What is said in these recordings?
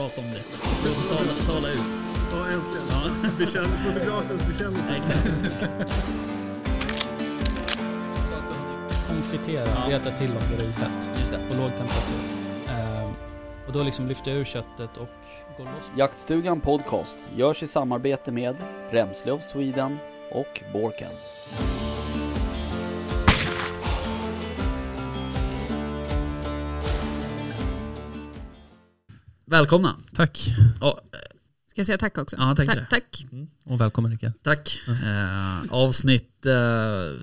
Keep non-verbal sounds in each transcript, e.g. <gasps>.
Prata om det. Tala, tala ut. Ja, äntligen. Ja. Bekänn, fotografens bekännelse. Exakt. konfitera, Ja. reta till och göra i fett Just det. på låg temperatur. Ehm, och då liksom lyfter jag ur köttet och går loss. Jaktstugan Podcast görs i samarbete med Remslöv Sweden och Borken. Välkomna. Tack. Ja, Ska jag säga tack också? Ja, tack tack, det. tack. Och välkommen Rickard. tack. Eh, avsnitt eh,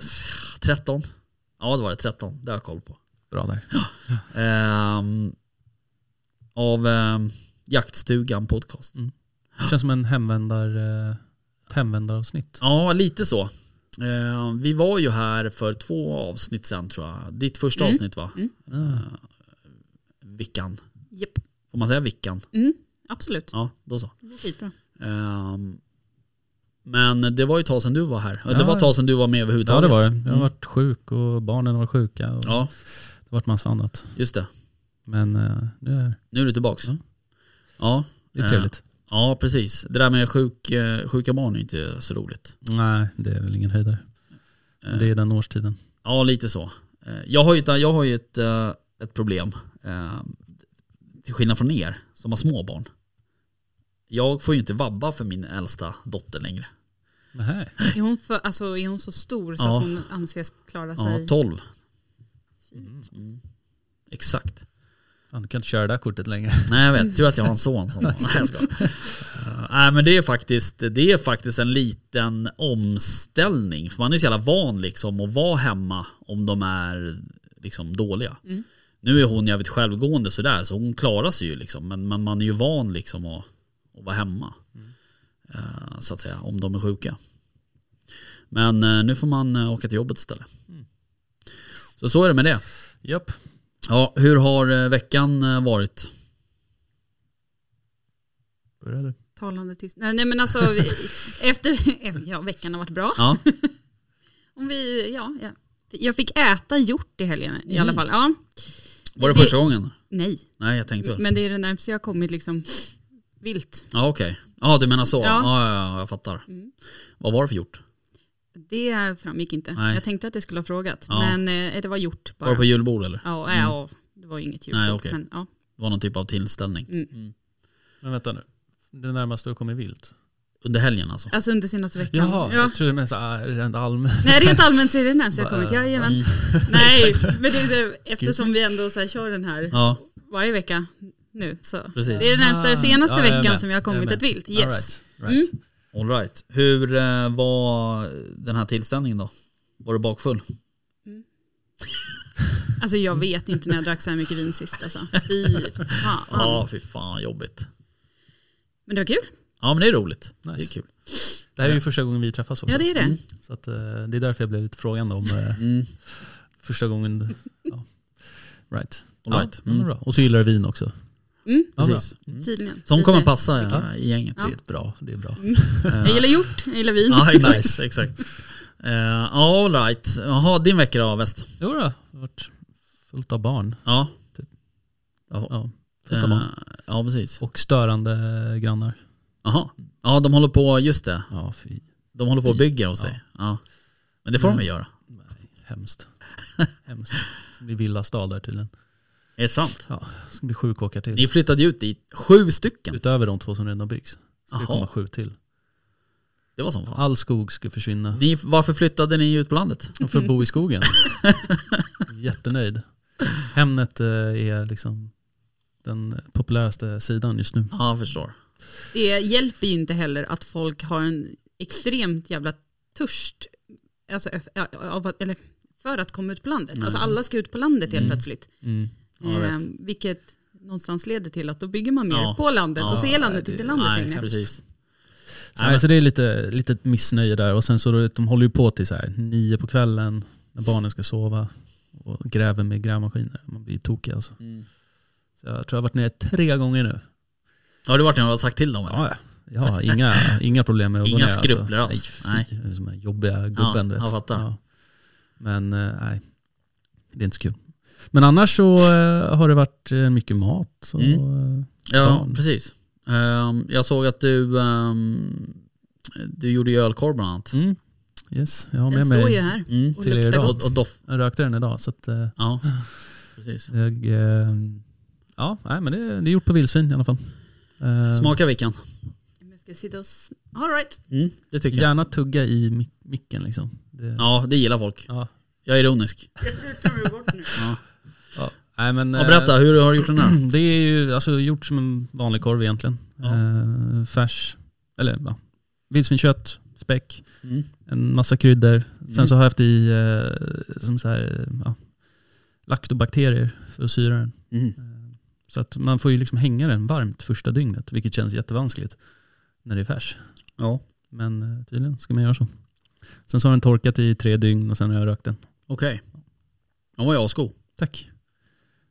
13. Ja, det var det. 13. Det har jag koll på. Bra där. Ehm, av ehm, Jaktstugan Podcast. Det känns som en hemvändar, eh, ett hemvändaravsnitt. Ja, lite så. Eh, vi var ju här för två avsnitt sen tror jag. Ditt första Mm. avsnitt va? Mm. Ah, Vickan. Japp. Får man säga Vickan? Mm, absolut. Ja, då så. Det skitbra. Ehm, men det var ju ett tag sedan du var här. Ja. Det var ett tag sedan du var med ja överhuvudtaget. det var det. Jag har Mm. varit sjuk och barnen varit sjuka. Och Ja, Det har varit massa annat. just det. Men eh, nu är. Nu är du tillbaks. Ja. Ja, Det är Eh, trevligt. ja precis. Det där med sjuk, eh, sjuka barn är inte så roligt. Nej, det är väl ingen höjdare. Eh, Det är den årstiden. Ja, lite så. Eh, Jag har ju ett, jag har ju ett, eh, ett problem. Till skillnad från er som har små barn. Jag får ju inte vabba för min äldsta dotter längre. Nej. Är hon, för, alltså, är hon så stor så Ja. att hon anses klara Ja, sig? 12. Mm. Exakt. Fan, du kan inte köra det där kortet längre. Nej jag vet, tur att jag har en son som... <laughs> Nej jag skojar. Eh, Nej men det är, faktiskt, det är faktiskt en liten omställning. För man är så jävla van liksom att vara hemma om de är liksom dåliga. Mm. Nu är hon jävligt självgående sådär så hon klarar sig ju liksom. Men, men man är ju van liksom att, att vara hemma. Eh, Så att säga, om de är sjuka. Men eh, nu får man eh, åka till jobbet istället. Så så är det med det. Japp. Ja, hur har veckan varit? Börjar du? Talande tyst. Nej, nej men alltså, vi- <laughs> efter, ja veckan har varit bra. Ja, <laughs> Om vi, ja, ja. Jag fick äta hjort i helgen i alla Mm. fall. Ja, var det Det- första gången? nej, Nej jag tänkte väl. men det är det närmaste jag har kommit liksom vilt. Ja okej. Ja du menar så. Ja. Ja. Ja, ja, jag fattar. Mm. Vad var det för hjort? Det framgick inte. Nej. Jag tänkte att jag skulle ha frågat. Ja. Men eh, det var hjort Var bara. det på julbord eller? Ja, Mm. ja, det var ju inget julbord. Nej, okej. Men, ja. Det var någon typ av tillställning. Mm. Men vänta nu. Det närmaste du har kommit vilt? Under helgen alltså? Alltså under senaste veckan. Jaha, Ja. jag tror det mest är rent allmänt. Nej rent <laughs> allmänt så är det närmast jag kommit. Jajamän. Mm. <laughs> Nej, <laughs> men det är så, eftersom vi ändå så här kör den här Ja, varje vecka nu. Så. Precis. Det är den närmsta Ah, senaste ja, jag veckan med. som jag har Jag kommit med. ett vilt. All Yes. right, right. Mm. all right. Hur eh, var den här tillställningen då? Var du bakfull? Alltså jag vet inte när jag drack så här mycket vin sist alltså. Fy fan. Ja, fy fan jobbigt. Men det var kul. Ja men det är roligt. Det är Nice. kul. Det här är ju första gången vi träffas också. Ja det är det. Mm. Så att, eh, det är därför jag blev lite frågande om eh, Mm. första gången. Ja. Right. All Ja, right. ja, Mm. bra. Och så gillar du vin också. Mm, Ja. Precis. Mm. tydligen. Som kommer passa Ja. i gänget. Det är ett bra. Det är bra. Jag gillar hjort, jag gillar vin. Ja exakt. exakt. Uh, all right. Jaha, din vecka då väst? Jo då, det har varit fullt av barn. Ja. Typ. Ja, fullt av barn. ja precis. Och störande grannar. Jaha. Ja de håller på, just det. Ja, fy. De håller på och bygger hos dig. Ja. Men det får de Mm. väl göra? Nej, hemskt. hemskt. Det ska bli villastad där tydligen. Är det sant? Ja, det ska bli sju kåkar till. Ni flyttade ju ut dit, sju stycken. Utöver de två som redan byggs. Ska det Jaha. komma sju till. Det var som fan. All skog ska försvinna. Ni, varför flyttade ni ut på landet? Och för att bo i skogen. <laughs> Jättenöjd. Hemnet eh, är liksom den populäraste sidan just nu. Ja, jag förstår. Det hjälper ju inte heller att folk har en extremt jävla törst alltså, ja, av eller, för att komma ut på landet. Nej. Alltså alla ska ut på landet helt Mm. plötsligt. Mm. Ja. Eh, vilket någonstans leder till att då bygger man mer Ja. på landet och så Ja, är landet det- inte landet Nej, längre. precis. Nej, så det är lite, lite missnöje där. Och sen så de håller ju på till så här nio på kvällen när barnen ska sova. Och gräver med grävmaskiner. Man blir tokig alltså. Mm. Så jag tror jag har varit nere tre gånger nu. Har du varit när har sagt till dem? eller? Ja, ja. Jag inga, inga problem med att Inga gå ner. alltså. skrupler alls. Nej, fy. Det är som en jobbiga gubben Ja, vet. jag fattar. Men eh, nej, det är inte så kul. Men annars så eh, har det varit eh, mycket mat. Så, Mm. Ja, Ja. precis. Ehm, jag såg att du, ehm, du gjorde ju ölkorv bland annat. mm, yes, jag har Den med står ju mig. här Mm. och Till luktar gott. Och, och doff. Jag rökte den idag så att Ja, <laughs> precis. jag... Eh, ja, nej, men det, det är gjort på vildsvin i alla fall. Eh, Smaka vilken? Jag ska sitta och... s- All right. Mm, det tycker jag. Gärna tugga i mic- micken liksom. Det, Ja, det gillar folk. ja. Jag är ironisk. <laughs> Ja. Nej, men, Ja, eh, berätta, hur har du gjort den här? <clears throat> Det är ju alltså, gjort som en vanlig korv egentligen. Ja. Eh, färs, eller ja, vildsvinskött, späck, Mm. en massa kryddor. Sen Mm. så har jag haft i eh, som så här, ja, laktobakterier för att syra den. Mm. Så att man får ju liksom hänga den varmt första dygnet, vilket känns jättevanskligt när det är färs. Ja, Men eh, tydligen ska man göra så. Sen så har den torkat i tre dygn och sen har jag rökt den. okej. Den var ju asgod. Tack.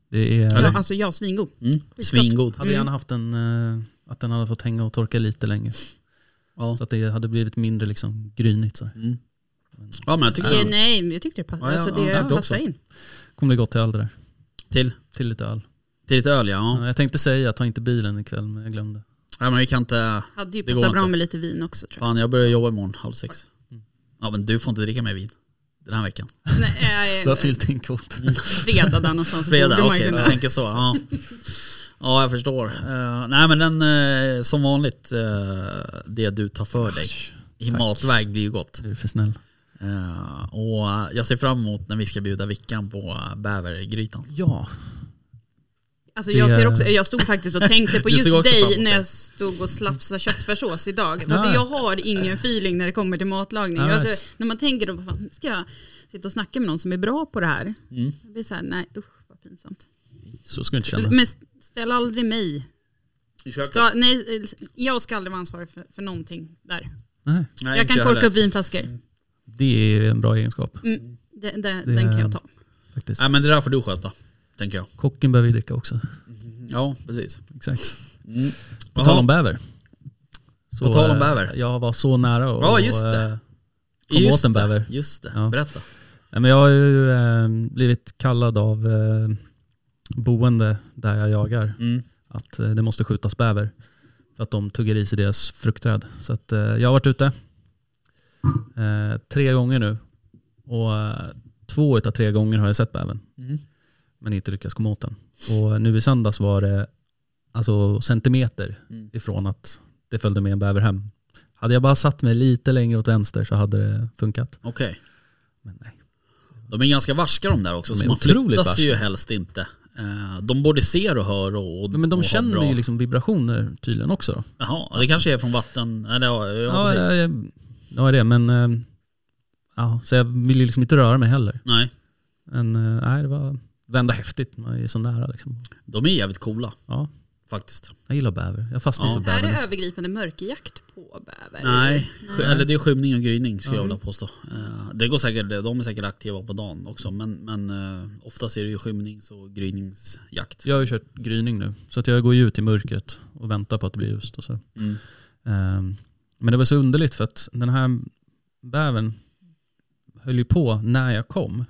Det är, Eller? Ja, alltså jag svingod. Mm. Svingod. hade gärna haft en, eh, att den hade fått hänga och torka lite längre. Ja. Så att det hade blivit mindre liksom grynigt. Så. Mm. ja, men jag tycker Det, det. nej, men jag tyckte det passade. Ja, ja, alltså, ja, det också. in. Kommer bli gott till allt det där. Till, Till lite öl. Till lite öl ja. ja. Ja, Jag tänkte säga ta inte bilen ikväll men jag glömde. ja men vi kan inte... Hade ju passat bra inte. med lite vin också tror jag. Fan jag börjar jobba imorgon halv sex. Mm. Ja men du får inte dricka mer vin. Den här veckan. Nej, Du har äh, fyllt din kvot. fredag där någonstans. Fredag, okej kunna- jag tänker så. Ja, ja jag förstår. Eh, nej men den, eh, som vanligt, eh, det du tar för dig i Tack. matväg blir ju gott. Du är för snäll. Och jag ser fram emot när vi ska bjuda Vickan på bävergrytan. Ja. Alltså Det- jag, ser också, jag stod faktiskt och tänkte på just dig när det. jag stod och slafsade köttfärssås idag. Ja. Alltså jag har ingen feeling när det kommer till matlagning. Ja, Alltså, när man tänker då, fan, ska jag sitta och snacka med någon som är bra på det här? Mm. Jag blir så här, nej usch vad pinsamt. Så ska du inte känna. Men ställ aldrig mig. Stå, nej, jag ska aldrig vara ansvarig för, för någonting där. Nej, Nej, jag kan korka heller. upp vinflaskor. det är en bra egenskap Mm, det, det, Det- den kan jag ta. faktiskt. Nej men det där får du sköta, tänker jag. Kocken behöver ju dricka också. Ja, precis. Exakt. Mm. På tal om bäver. Så, På tal om eh, bäver. Jag var så nära och, Ja, just det. eh, kom Just åt en det, bäver. Just det, Ja. berätta. Men jag har ju eh, blivit kallad av eh, boende där jag jagar Mm. att eh, det måste skjutas bäver. För att de tuggar i sig deras fruktträd. Så att, jag har varit ute tre gånger nu. Och två av tre gånger har jag sett bävern. Mm. Men inte lyckats komma åt den. Och nu i söndags var det alltså centimeter Mm. ifrån att det följde med en bäver hem. Hade jag bara satt mig lite längre åt vänster så hade det funkat. Okej. Men nej. De är ganska varska de där också, De så man flyttar sig ju varska. helst inte. Eh, De både ser och hör och, och Men de och känner bra. ju liksom vibrationer tydligen också. Jaha, det kanske är från vatten. Eller, ja, ja, Ja, ja, ja, det. Men eh, ja, så jag vill ju liksom inte röra mig heller. Nej, Men eh, nej, det var, det var ändå häftigt. Man är så nära liksom. de är jävligt coola Ja, faktiskt. jag gillar bäver. Jag fastnar Ja. för Är det bäver. övergripande mörkerjakt på bäver? Nej, sk- eller det är skymning och gryning skulle jag Ja. vilja påstå. Eh, Det går säkert, de är säkert aktiva på dagen också men, men eh, oftast är det ju skymnings och gryningsjakt. Jag har ju kört gryning nu. Så att jag går ju ut i mörkret och väntar på att det blir ljust. Och så. Mm. Ehm, Men det var så underligt för att den här bävern höll ju på när jag kom.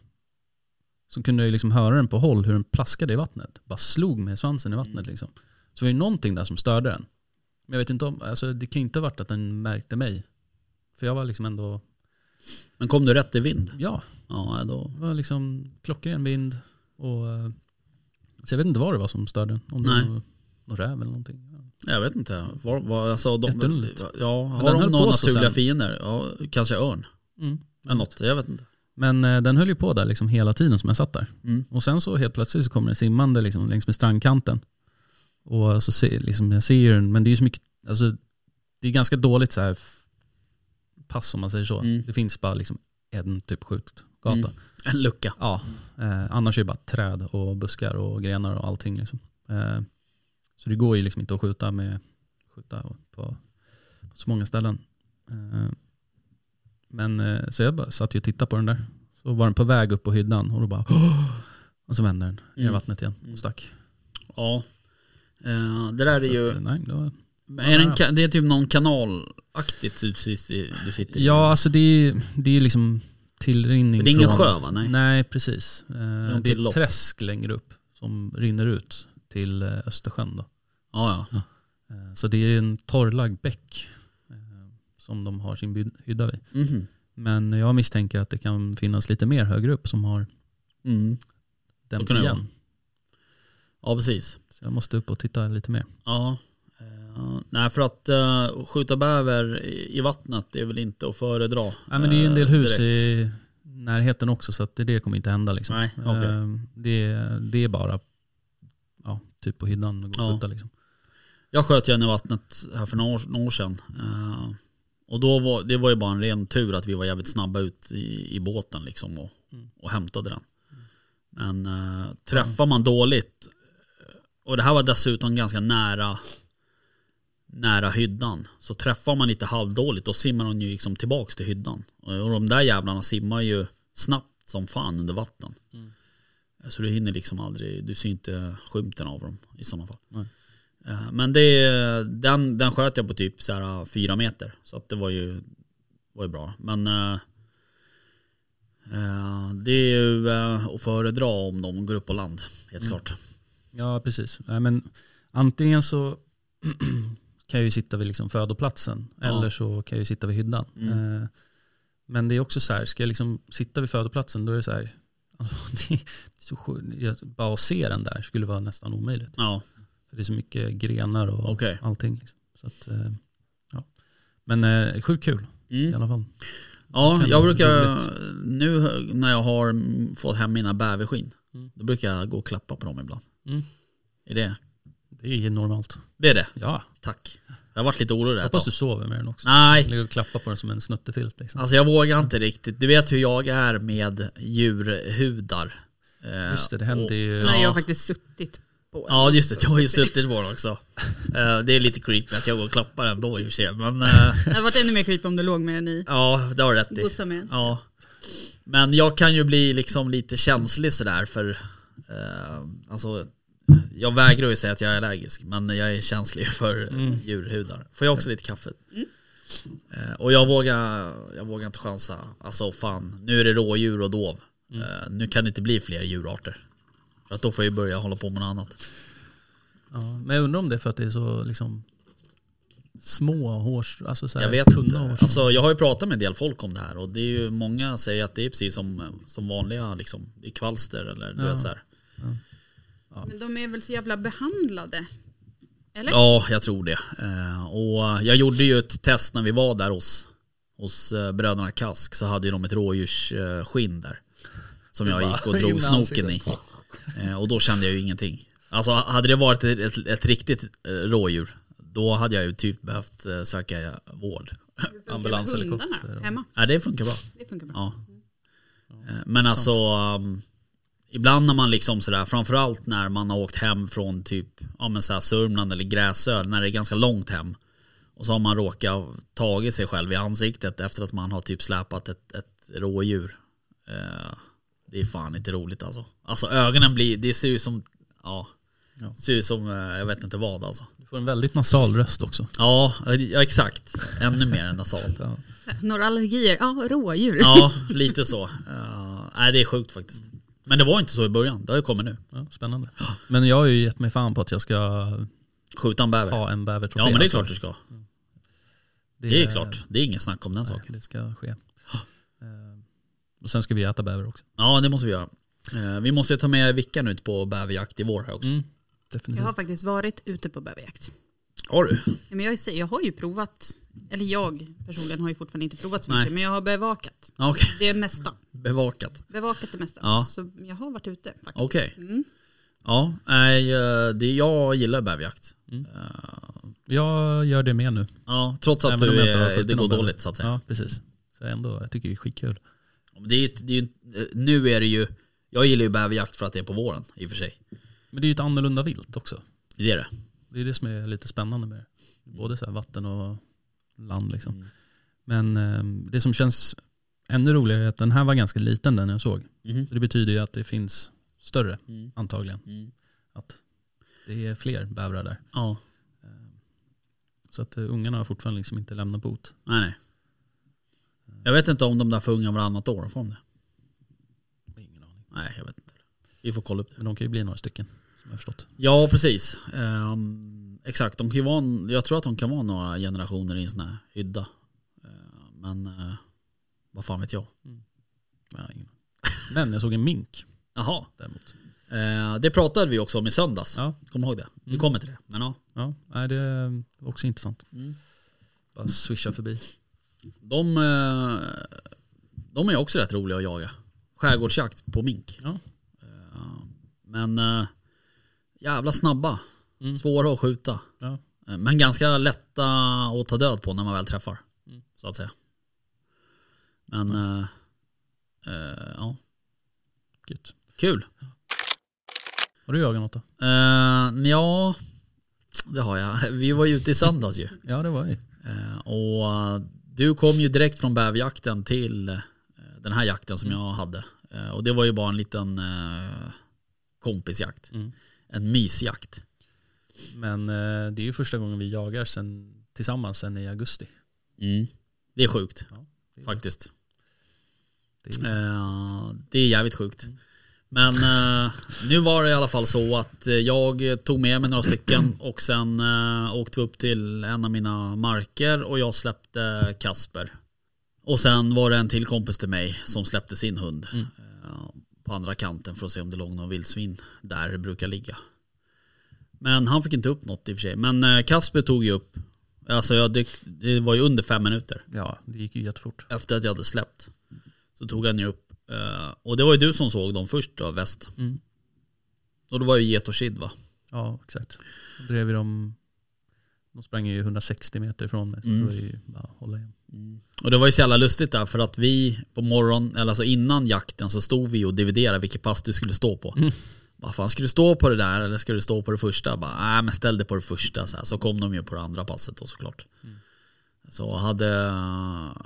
Så kunde jag liksom höra den på håll hur den plaskade i vattnet. Bara slog med svansen i vattnet liksom. Så det var ju någonting där som störde den. Men jag vet inte om, alltså det kan ju inte ha varit att den märkte mig. För jag var liksom ändå, Men kom du rätt i vind? ja, Ja, då. det var liksom klockren vind. Och, eh, så jag vet inte vad det var som störde den. Om det Nej. var någon räv eller någonting. Jag vet inte. Var, var, alltså, de, Jätteunderligt. ja, har de några naturliga fiender? Ja, kanske örn. Mm. Eller något, jag vet inte. Men eh, den höll ju på där liksom hela tiden som jag satt där. Mm. Och sen så helt plötsligt så kommer det simmande liksom längs med strandkanten. Och så ser, liksom, jag ser ju den, men det är ju så mycket, alltså det är ganska dåligt så här pass om man säger så. Mm. Det finns bara liksom en typ skjutgata. Mm. En lucka. Ja, eh, annars är det bara träd och buskar och grenar och allting. Liksom. Eh, så det går ju liksom inte att skjuta med skjuta på, på så många ställen. Eh, men eh, så jag bara satt ju och tittade på den där. Så var den på väg upp på hyddan och då bara och så vände den i Mm. vattnet igen och stack. Ja. Eh, det där är Så ju... att, eh, nej, det, var, är det, en, det är typ någon kanalaktigt du sitter, du sitter i? ja, alltså det är, det är liksom tillrinning Det är ingen från, sjö va? Nej. Nej, precis. Någon det är ett träsk längre upp som rinner ut till Östersjön. Då. Ja, ja. Eh, Så det är en torrlagd bäck som de har sin hydda vid. Mhm. Men jag misstänker att det kan finnas lite mer högre upp som har Mm. dämt igen. Ja, precis. Så jag måste upp och titta lite mer. Ja. Eh, nej, för att eh, skjuta bäver i, i vattnet är väl inte att föredra. Nej, men det är ju en del eh, hus direkt. i närheten också så att det, det kommer inte hända. Liksom. Nej, okej. Eh, det, det är bara ja, typ på hyddan och gå och Ja. skjuta. Liksom. Jag sköt ju en i vattnet här för några år, några år sedan. Eh, och då var, det var ju bara en ren tur att vi var jävligt snabba ut i, i båten liksom och, Mm. och hämtade den. Men uh, träffar man dåligt, och det här var dessutom ganska nära nära hyddan. Så träffar man lite halvdåligt då simmar de ju liksom tillbaks till hyddan. Och och de där jävlarna simmar ju snabbt som fan under vatten. Mm. Så du hinner liksom aldrig, du ser inte skymten av dem i sådana fall. Nej. Eh, Men det, den, den sköt jag på typ så här fyra meter. Så att det var ju, var ju bra. Men eh, det är ju eh, att föredra om de går upp på land. Helt Mm. klart. Ja, precis. Nej, men antingen så <clears throat> kan jag ju sitta vid liksom födoplatsen Ja. eller så kan jag ju sitta vid hyddan. Mm. Eh, men det är också så här, ska jag liksom sitta vid födoplatsen då är det så här, alltså, <laughs> det så bara att se den där skulle vara nästan omöjligt. Ja, För det är så mycket grenar och Okej. allting. Liksom. Så att, eh, ja. Men eh, sjukt kul i mm. alla fall. ja jag brukar, roligt. nu när jag har fått hem mina bäverskinn. Mm. Då brukar jag gå och klappa på dem ibland. Mm. Är det? Det är normalt. Det är det? Ja, Tack. Jag har varit lite orolig hoppas du sover med den också. Nej, Ligger och klappar på den som en snuttefilt. Liksom. Alltså jag vågar inte riktigt. Du vet hur jag är med djurhudar. Eh, Just det, det händer och- ju. Nej, jag Ja. har faktiskt suttit på Ja just det, du har ju suttit på den också. Eh, det är lite creepy att jag går och klappar ändå i och för sig. Men eh, Det hade varit ännu mer creepy om du låg med den i. ja, det har du rätt i. Med. Ja. Men jag kan ju bli liksom lite känslig sådär för, eh, alltså jag vägrar ju säga att jag är allergisk men jag är känslig för Mm. djurhudar. Får jag också lite kaffe? Eh, och jag vågar, jag vågar inte chansa. Alltså fan, nu är det rådjur och dov. Eh, nu kan det inte bli fler djurarter. För att då får jag börja hålla på med något annat. Ja, men jag undrar om det är för att det är så liksom små hårs, alltså så här, Jag vet tunna inte. hårstrån. Alltså, jag har ju pratat med en del folk om det här och det är ju många säger att det är precis som, som vanliga liksom, är kvalster eller du Ja. vet så här. Men de är väl så jävla behandlade? Eller? Ja, jag tror det. Eh, och jag gjorde ju ett test när vi var där hos, hos eh, bröderna Kask så hade ju de ett rådjursskinn där. Som jag gick och drog snoken i. Eh, och då kände jag ju ingenting. Alltså hade det varit ett, ett, ett riktigt eh, rådjur då hade jag ju typ behövt eh, söka vård. ambulanshelikopter Hundarna och- hemma. Nej, det funkar bra. Det funkar bra. Ja. Men alltså um, Ibland när man liksom sådär Framförallt när man har åkt hem från typ Ja men såhär Sörmland eller Gräsö När det är ganska långt hem Och så har man råkat tagit sig själv i ansiktet Efter att man har typ släpat ett, ett rådjur Eh, Det är fan inte roligt alltså Alltså ögonen blir Det ser ut som Ja Ja. Ser ut som eh, Jag vet inte vad alltså Du får en väldigt nasal röst också. Ja, ja exakt Ännu mer än nasal Ja. Några allergier? Ja, rådjur. Ja, lite så. Uh, nej, det är sjukt faktiskt. Men det var inte så i början, det har ju kommit nu. Ja, spännande. Men jag har ju gett mig fan på att jag ska Skjuta en bäver. ha en bävertrofé. ja men det är alltså. klart du ska. Det är klart, det är ingen snack om den Nej, saken. det ska ske. Och sen ska vi äta bäver också. Ja det måste vi göra. Eh, vi måste ta med Vickan ut på bäverjakt i vår här också. Mm, Jag definitivt. har faktiskt varit ute på bäverjakt. Har du? Ja, Men jag, jag har ju provat, eller jag personligen har ju fortfarande inte provat så Nej. mycket, men jag har bevakat Okej, det mesta. bevakat. Bevakat det mesta. Ja. Så jag har varit ute faktiskt. Okej. Mm. Ja, eh, det, jag gillar bäverjakt. Mm. Eh, Jag gör det med nu. Ja, trots att Även du jag inte har är, det går dåligt så att säga. Ja, precis. Så ändå, jag tycker det är skitkul. Det är, det är, eh, nu är det ju, jag gillar ju bäverjakt för att det är på våren i och för sig. Men det är ju ett annorlunda vilt också. Det är det. Det är det som är lite spännande med det. Både så här vatten och land liksom. Mm. Men eh, det som känns ännu roligare är att den här var ganska liten den jag såg. Mhm. Så det betyder ju att det finns större Mm. antagligen. Mm. Att det är fler bävrar där. Ja, Så att uh, ungarna har fortfarande liksom inte lämnat bot. nej nej. Jag vet inte om de där får unga varannat år, får de det? Ingen aning. Nej, jag vet inte. Vi får kolla upp det. Men de kan ju bli några stycken, som jag förstått. Ja, precis. Ehm, exakt, de kan ju vara, en- jag tror att de kan vara några generationer i en sån här hydda. Ehm, men eh, vad fan vet jag. Ja, ingen aning. Men jag såg en mink Jaha, däremot. eh, det pratade vi också om i söndags. Ja. Kom ihåg det. Vi Mm. kommer till det. Men ja. Ja, nej, det var också intressant. Mm. Bara swisha förbi. De, eh, de är också rätt roliga att jaga. Skärgårdsjakt på mink. Ja. Eh, Men eh, jävla snabba. Mm. Svåra att skjuta. Ja. Men ganska lätta att ta död på när man väl träffar. Mm. Så att säga. Men Nice. eh, eh, ja, Gött. kul. Har du jagat något då? Uh, ja, det har jag. <laughs> Vi var ju ute i söndags ju. Ja, det var. Eh, och du kom ju direkt från bäverjakten till eh, den här jakten som jag hade. Eh, och det var ju bara en liten eh, kompisjakt. Mm. En mysjakt. Men det är ju första gången vi jagar sen, tillsammans sen i augusti. Mm. Det är sjukt Det är, faktiskt. Det är, det är jävligt sjukt. Men eh, nu var det i alla fall så att eh, jag tog med mig några stycken och sen eh, åkte vi upp till en av mina marker och jag släppte Kasper. Och sen var det en till kompis till mig som släppte sin hund Mm. eh, på andra kanten för att se om det låg någon vildsvin där det brukar ligga. Men han fick inte upp något i och för sig. Men eh, Kasper tog ju upp, alltså jag, det, det var ju under fem minuter ja, det gick ju jättefort. efter att jag hade släppt. Så tog han ju upp, och det var ju du som såg dem först då, väst. Mm. Och det var ju get och kid va? Ja, exakt. Då drev vi dem, de sprang ju 160 meter ifrån mig. Så Mm. det var ju bara hålla igen. Och det var ju så jävla lustigt där för att vi på morgon, eller alltså innan jakten så stod vi och dividerade vilket pass du skulle stå på. Mm. Vad fan, ska du stå på det där eller ska du stå på det första? Bara, nej men ställ dig på det första. Så, här. så kom de ju på det andra passet då såklart. Mm. Så hade,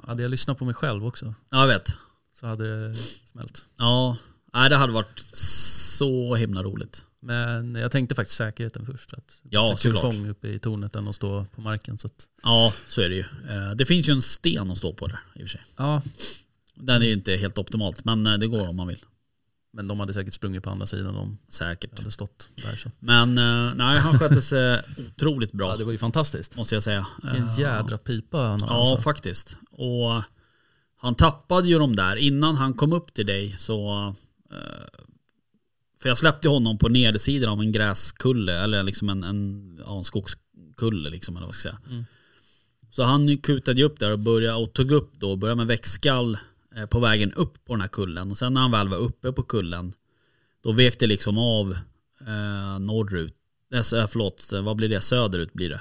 Hade jag lyssnat på mig själv också ja jag vet. Så hade det smält. Ja, nej det hade varit så himla roligt. Men jag tänkte faktiskt säkerheten först. Att Ja, det är kul såklart. fång uppe i tornet än att stå på marken. Så att, Ja, så är det ju. Eh, Det finns ju en sten att stå på där i och för sig. ja, Den är ju inte helt optimalt, men eh, det går om man vill. men de hade säkert sprungit på andra sidan om Säkert. hade stått där. Så. Men eh, nej, han skötte sig otroligt bra. Ja, det var ju fantastiskt. Måste jag säga. Eh, jädra pipa han har. Ja, alltså. faktiskt. Och han tappade ju de där. Innan han kom upp till dig så... eh, För jag släppte honom på nedersidan av en gräskulle. Eller liksom en, en, ja, en skogskulle liksom, eller vad ska jag säga. Mm. Så han kutade ju upp där och började och tog upp då, började med växtskall eh, på vägen upp på den här kullen. Och sen när han väl var uppe på kullen, då vek det liksom av eh, norrut. Eh, så- förlåt, eh, vad blir det? Söderut blir det.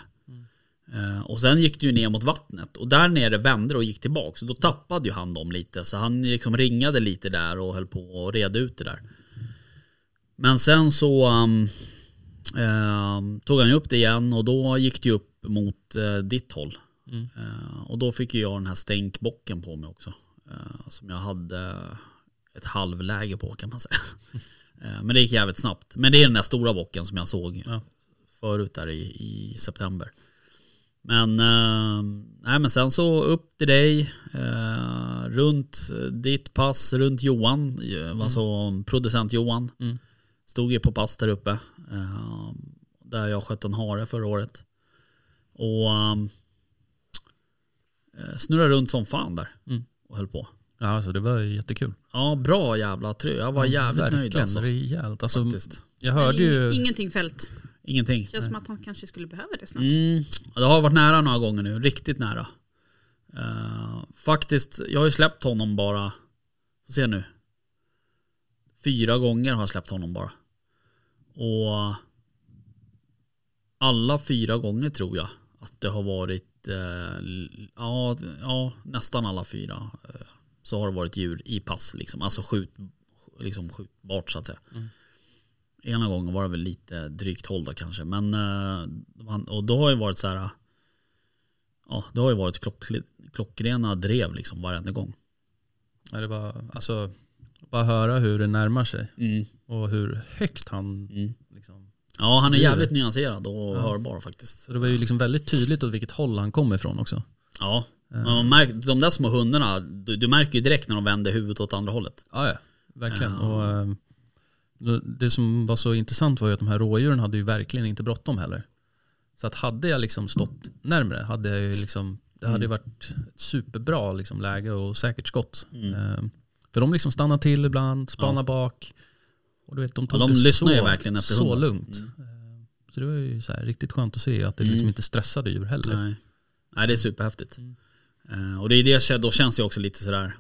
Eh, och sen gick det ju ner mot vattnet och där nere vände och gick tillbaka. Så då tappade ju han dem lite. Så han liksom ringade lite där och höll på och reda ut det där. Men sen så um, ehm, tog han ju upp det igen och då gick det ju upp mot eh, ditt håll. Mm. Eh, och då fick ju jag den här stänkbocken på mig också. eh, som jag hade ett halvläge på kan man säga. <laughs> Men det gick jävligt snabbt. Men det är den där stora bocken som jag såg Ja. förut där i, i september. Men, eh, nej, men sen så upp till dig, eh, runt ditt pass, runt Johan, eh, alltså producent Johan. Mm. Stod ju på pass där uppe. Eh, där jag sköt en hare förra året. Och eh, snurrade runt som fan där. Mm. Och höll på. Ja, alltså, det var ju jättekul. Ja, bra jävla tryck. Jag var jävligt Verkligen nöjd alltså. rejält. Alltså, Faktiskt. jag hörde ju... Ingenting fält. Ingenting. Känns som att han kanske skulle behöva det snart. Mm, ja, det har varit nära några gånger nu, riktigt nära. Eh, faktiskt, jag har ju släppt honom bara, får se nu. Fyra gånger har jag släppt honom bara. Och alla fyra gånger tror jag att det har varit, l- ja, ja nästan alla fyra. eh, så har det varit djur i pass liksom, alltså skjut, liksom skjutbart så att säga. Ena gången var det väl lite drygt håll då kanske. Men eh, och då har ju varit så här. Ja, det har ju varit klock, klockrena drev liksom varenda gång. Ja, det var, alltså, bara höra hur det närmar sig. Mm. Och hur högt han Mm. liksom... Ja, han är jävligt nyanserad och Ja. hörbar faktiskt. Så det var ju liksom väldigt tydligt åt vilket håll han kom ifrån också. Ja, men man märker, de där små hundarna, du, du märker ju direkt när de vänder huvudet åt andra hållet. Ja, ja. Verkligen. Ja. Och, eh, det som var så intressant var ju att de här rådjuren hade ju verkligen inte bråttom heller. Så att hade jag liksom stått närmre hade jag ju liksom, det hade Mm. varit ett superbra liksom läge och säkert skott. Mm. Eh, För de liksom stannar till ibland, spanar Ja. bak. Och du vet, de Ja, tog de det så, ju verkligen efter så hunden. lugnt. Mm. Eh, Så det var ju så här, riktigt skönt att se att det Mm. liksom inte stressade djur heller. Nej. Nej, det är superhäftigt. Mm. Eh, och det är det, då känns det också lite sådär,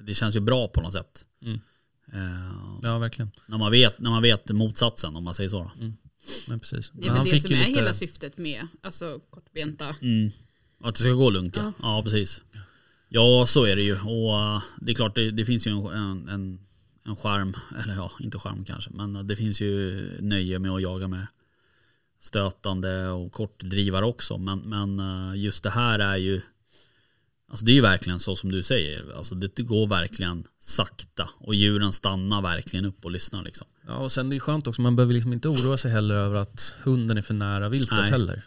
det känns ju bra på något sätt. Mm. Eh, Ja, verkligen. när, man vet, när man vet motsatsen om man säger så. Då. Men precis. Det Men är han väl det fick som är lite- hela syftet med alltså, kortbenta. Mm. Att det ska gå lugnt ja. Ja. Ja, precis. Ja, så är det ju. Och eh, det är klart, det, det finns ju en, en, en skärm, eller ja, inte skärm kanske, men det finns ju nöje med att jaga med stötande och kortdrivare också. Men, men eh, just det här är ju, alltså det är ju verkligen så som du säger. Alltså det går verkligen sakta och djuren stannar verkligen upp och lyssnar liksom. Ja, och sen det är skönt också, man behöver liksom inte oroa sig heller över att hunden är för nära viltet Nej. heller.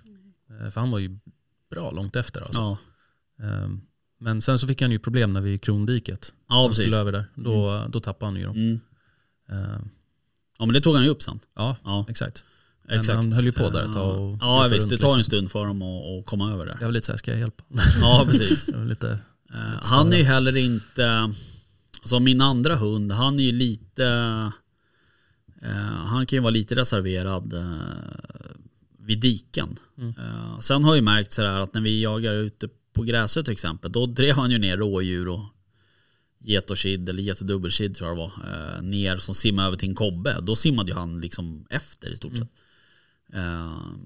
Eh, För han var ju bra långt efter alltså. Ja, Ehm, Men sen så fick han ju problem när vi i krondiket. ja precis. över där. Då, då tappade han ju dem. Mm. Ehm, Ja men det tog han ju upp sen. Ja, Ja, exakt. Men exakt. han höll ju på där ett tag och Ja visst, runt det tar liksom. en stund för dem att, att komma över det. Jag var lite såhär, ska jag hjälpa? <laughs> Ja precis. Lite, Eh, han är ju heller inte, som min andra hund, han är ju lite, eh, han kan ju vara lite reserverad eh, vid diken. Mm. Sen har jag märkt sådär att när vi jagar ute på Gräsö till exempel, då drev han ju ner rådjur och get och kid, eller get och dubbelkid tror jag det var, ner som simmade över till en kobbe. Då simmade ju han liksom efter i stort Mm. sett. Eh,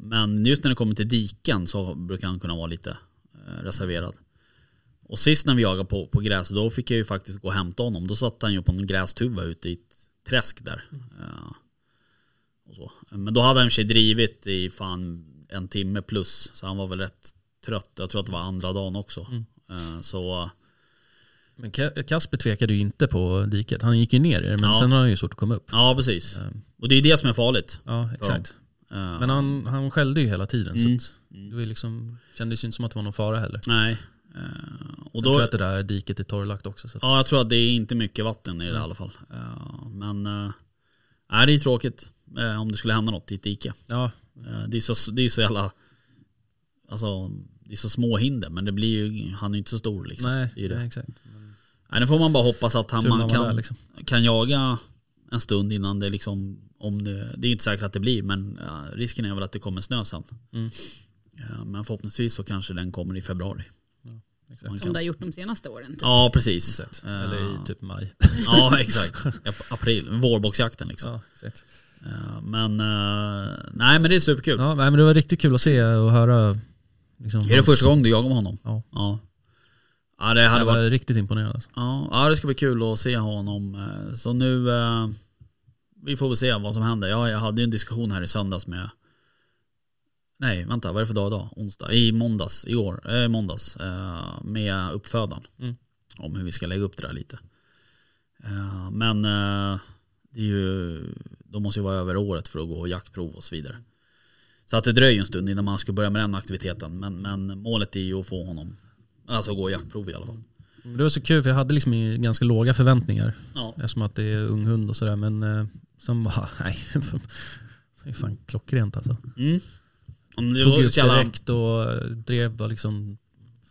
men just när det kommer till diken så brukar han kunna vara lite eh, reserverad. Och sist när vi jagade på, på gräs, då fick jag ju faktiskt gå och hämta honom. Då satt han ju på en grästuva ute i ett träsk där. Eh, och så. Men då hade han i sig drivit i fan en timme plus. Så han var väl rätt trött. Jag tror att det var andra dagen också. Eh, så men Ka- Kasper tvekade ju inte på diket. Han gick ju ner i det, men Ja. sen har han ju svårt att komma upp. ja, precis. Ehm, Och det är det som är farligt. Ja, exakt. Eh, Men han, han skällde ju hela tiden. Mm. Så det var liksom, kändes ju inte som att det var någon fara heller. Nej. Eh, och Och då, tror jag att det där diket är torrlagt också. Så Ja, jag tror att det är inte mycket vatten i det i Nej. alla fall. Eh, men uh, nej, det är tråkigt eh, om det skulle hända något i ett dike. ja, det, är så, det är så jävla, alltså det är så små hinder men det blir ju, han är inte så stor liksom. nej, nej, exakt. Nej, nu får man bara hoppas att han, man kan, liksom. kan jaga en stund innan det liksom, om det, det är inte säkert att det blir men ja, risken är väl att det kommer snö sen. Mm. Ja, men förhoppningsvis så kanske den kommer i februari. Exakt. Som kan- det har gjort de senaste åren. Typ. Ja precis. Exakt. Eh, Eller i typ maj. Ja exakt. Ap- April, vårboxjakten liksom. Ja, exakt. Eh, Men eh, nej men det är superkul. Ja, nej, men det var riktigt kul att se och höra. Liksom, Är det hans- första gången du jagar med honom? Ja. Ja, ja det hade Jag var varit, riktigt imponerad. Alltså. ja, ja det ska bli kul att se honom. Eh, Så nu, eh, vi får väl se vad som händer. Ja, jag hade ju en diskussion här i söndags med Nej, vänta, vad är det för dag idag? Onsdag? I måndags, igår, eh, måndags. Eh, med uppfödaren. Mm. Om hur vi ska lägga upp det där lite. Eh, men eh, det är ju, de måste ju vara över året för att gå jaktprov och så vidare. Så att det dröjer en stund innan man ska börja med den aktiviteten. Men, men målet är ju att få honom, alltså gå jaktprov i alla fall. Det var så kul för jag hade liksom ganska låga förväntningar. Ja, Eftersom att det är ung hund och sådär. Men eh, sen bara, <laughs> nej. Det är fan klockrent alltså. mm. Om det Tog upp jävla, direkt och drev var liksom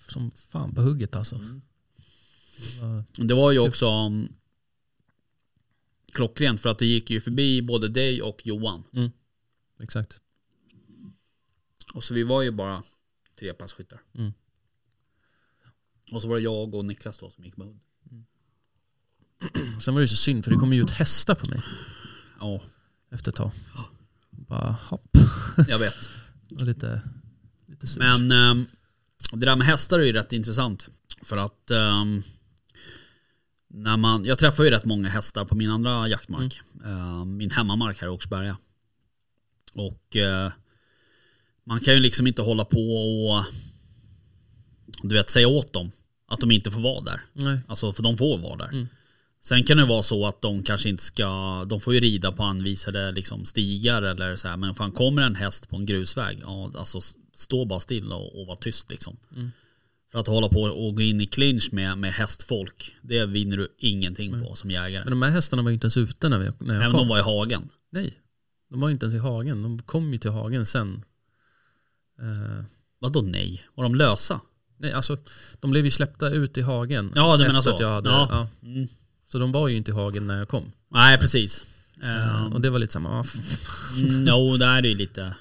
som fan på hugget alltså. Mm. Det var, det var ju också um, klockrent för att det gick ju förbi både dig och Johan. exakt. Och så vi var ju bara tre passkyttar. Mm. Och så var det jag och Niklas då som gick med hund. Och <clears throat> sen var det ju så synd för det kom ju ut hästar på mig Ja, efter ett tag. Bara hopp. jag vet. <laughs> Och lite, lite surt. Men ehm, det där med hästar är ju rätt intressant. För att ehm, när man, jag träffar ju rätt många hästar på min andra jaktmark. Ehm, min hemmamark här i Åkersberga. Och eh, man kan ju liksom inte hålla på och du vet säga åt dem att de inte får vara där. Nej. Alltså för de får vara där. Mm. Sen kan det vara så att de kanske inte ska, de får ju rida på anvisade liksom stigar eller så här. Men fan kommer en häst på en grusväg, ja alltså stå bara still och, och var tyst liksom. Mm. För att hålla på och gå in i clinch med, med hästfolk, det vinner du ingenting på som jägare. Men de här hästarna var ju inte ens ute när, vi, när jag Även kom. de var i hagen. Nej, de var inte ens i hagen. De kom ju till hagen sen. Eh, Vadå nej? Var de lösa? Nej, alltså de blev ju släppta ut i hagen. Ja, du menar så. Att jag hade, Ja. ja. Mm. Så de var ju inte i hagen när jag kom. Nej precis. Eh, och det var lite samma, Mm, jo, det är det ju lite.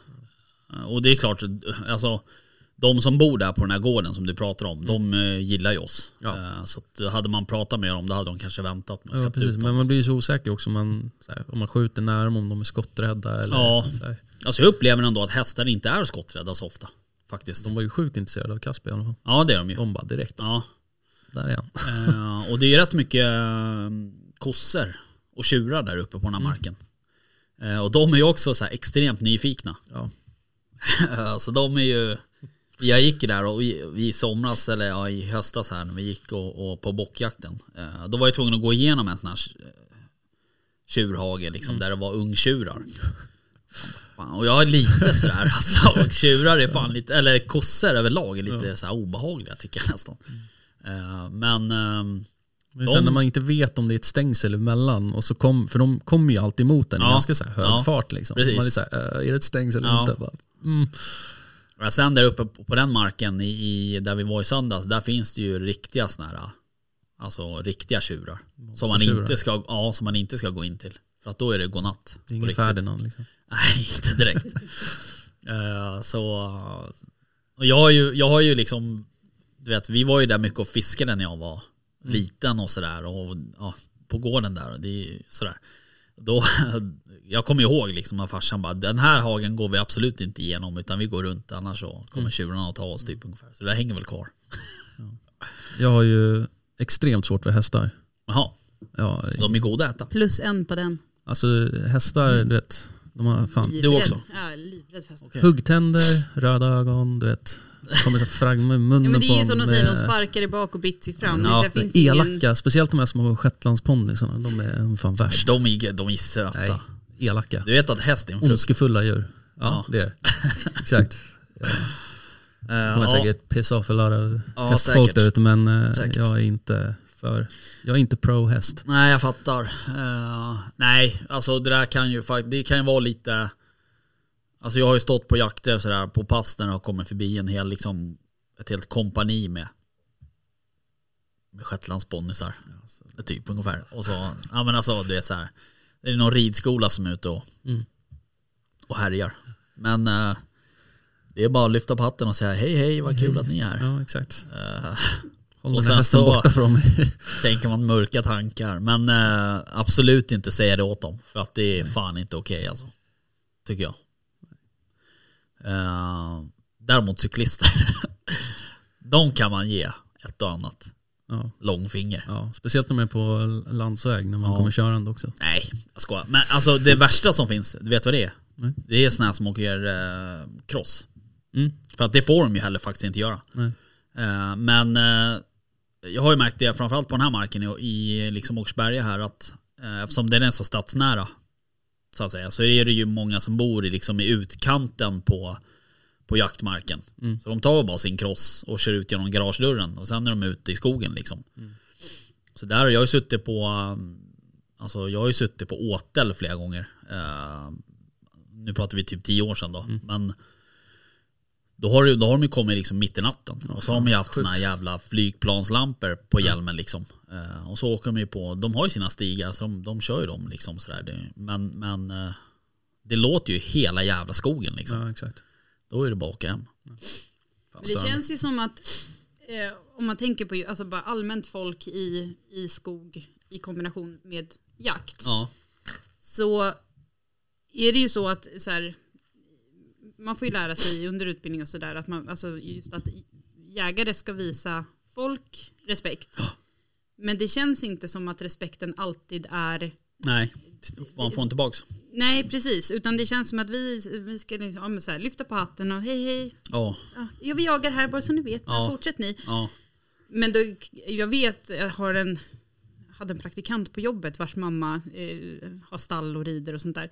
Och det är klart, alltså de som bor där på den här gården som du pratar om, de eh, gillar ju oss. Ja. Eh, Så hade man pratat med dem, då hade de kanske väntat att ja, precis. Men man blir ju så osäker också om man, här, om man skjuter nära dem, om de är skotträdda eller Ja. Alltså jag upplever ändå att hästar inte är skotträdda så ofta. Faktiskt. De var ju sjukt intresserade av Kasper i alla fall. Ja det är de ju. De bara direkt, Ja. där är han. Eh, och det är rätt mycket eh, kossor och tjurar där uppe på den här Mm. marken. Eh, och de är ju också så extremt nyfikna. Ja. <laughs> så de är ju... Jag gick där och i, somras, eller ja, i höstas här när vi gick och, och på bockjakten. Eh, då var jag tvungen att gå igenom en sån här tjurhage liksom, Mm. där det var ungtjurar. <laughs> Fan, och jag är lite sådär alltså, och tjurar är fan lite, eller kossor överlag är lite så här obehagliga tycker jag nästan. Eh, men ehm, Men sen när man inte vet om det är ett stängsel emellan, och så kom, för de kommer ju alltid emot en i Ja. ganska så här hög Ja. fart liksom. Precis. Man är så här, "Äh, är det ett stängsel eller Ja. inte? Bara, mm. Ja, sen där uppe på den marken i, i, där vi var i söndags, där finns det ju riktiga såna här, alltså riktiga tjurar. Som man, inte ska, ja, som man inte ska gå in till. För att då är det godnatt. Ingen. Ferdinand liksom. Nej, inte direkt. Eh, så, och jag har ju, jag har ju liksom, du vet, vi var ju där mycket och fiskade när jag var liten och sådär. Och ja, på gården där, det sådär. Då, <laughs> jag kommer ihåg liksom att farsan bara, den här hagen går vi absolut inte igenom utan vi går runt annars så kommer tjurarna att ta oss typ ungefär. Så det hänger väl kvar. Jag har ju extremt svårt för hästar. Jaha, Ja, de är goda att äta. Plus en på den. alltså hästar, du vet, de har fan Livrädd. också? Ja, livrädd för hästar. Okej. huggtänder, röda ögon, du vet. Kommer så fragm i munnen Ja, men det är ju på som de säger, de sparkar i bak och bits i fram. Ja, det finns ingen- Elaka, speciellt de här små shetlandsponnysarna, de är fan värst. De är, de är söta. Nej, elaka. Du vet att häst är en frukt? Ondskefulla djur. Ja, Ja. det är det. <laughs> Exakt. Eh, kommer ja. säkert piss off a lot of Ja, hästfolk säkert. där ute men eh, Säkert. jag är inte för, jag är inte pro häst. Nej jag fattar. Eh, nej, alltså det där kan ju det kan ju vara lite Alltså jag har ju stått på jakter sådär på pass när det har kommit förbi en hel liksom Ett helt kompani med Med shetlandsponnysar Typ ungefär. Och så, ja men alltså du vet såhär Det är någon ridskola som är ute och Mm. Och härjar. Men eh, Det är bara att lyfta på hatten och säga hej hej vad kul att ni är här. Ja exakt. Eh, Och sen så- borta från mig. <laughs> tänker man mörka tankar. Men eh, absolut inte säga det åt dem. För att det är fan inte okej alltså. Tycker jag. Eh, däremot cyklister. <laughs> de kan man ge ett och annat Ja, långfinger. ja, speciellt när man är på landsväg när man Ja. kommer körande också. Nej, jag skojar. Men alltså det värsta som finns, du vet vad det är? Nej. Det är här som åker eh, cross. Mm. För att det får de ju heller faktiskt inte göra. Eh, men eh, jag har ju märkt det framförallt på den här marken i, i liksom Åkersberga här att eh, eftersom den är så stadsnära så att säga så är det ju många som bor i, liksom, i utkanten på, på jaktmarken. Mm. Så de tar bara sin cross och kör ut genom garagedörren och sen är de ute i skogen liksom. Mm. Så där har jag ju suttit på Alltså jag har ju suttit på åtel flera gånger. Eh, nu pratar vi typ tio år sedan då. Mm. Men då har, då har de ju kommit liksom mitt i natten. och så har de ju haft såna här jävla flygplanslampor på hjälmen liksom. Eh, och så åker de ju på, de har ju sina stigar så de, de kör ju dem liksom sådär. Det, men men eh, det låter ju hela jävla skogen liksom. Ja exakt. Då är det bara att åka hem. Fan, Men det känns ju som att eh, om man tänker på alltså bara allmänt folk i, i skog i kombination med jakt. Ja. Så är det ju så att så här, man får ju lära sig under utbildning och sådär att man, alltså just att jägare ska visa folk respekt. Men det känns inte som att respekten alltid är Nej, man får inte tillbaks. Nej precis, utan det känns som att vi, vi ska liksom, ja, här, lyfta på hatten och hej hej, Ja, ja, vi jagar här bara så ni vet, Ja. fortsätt ni. ja. Men då, jag vet, jag har en, hade en praktikant på jobbet vars mamma eh, har stall och rider och sånt där.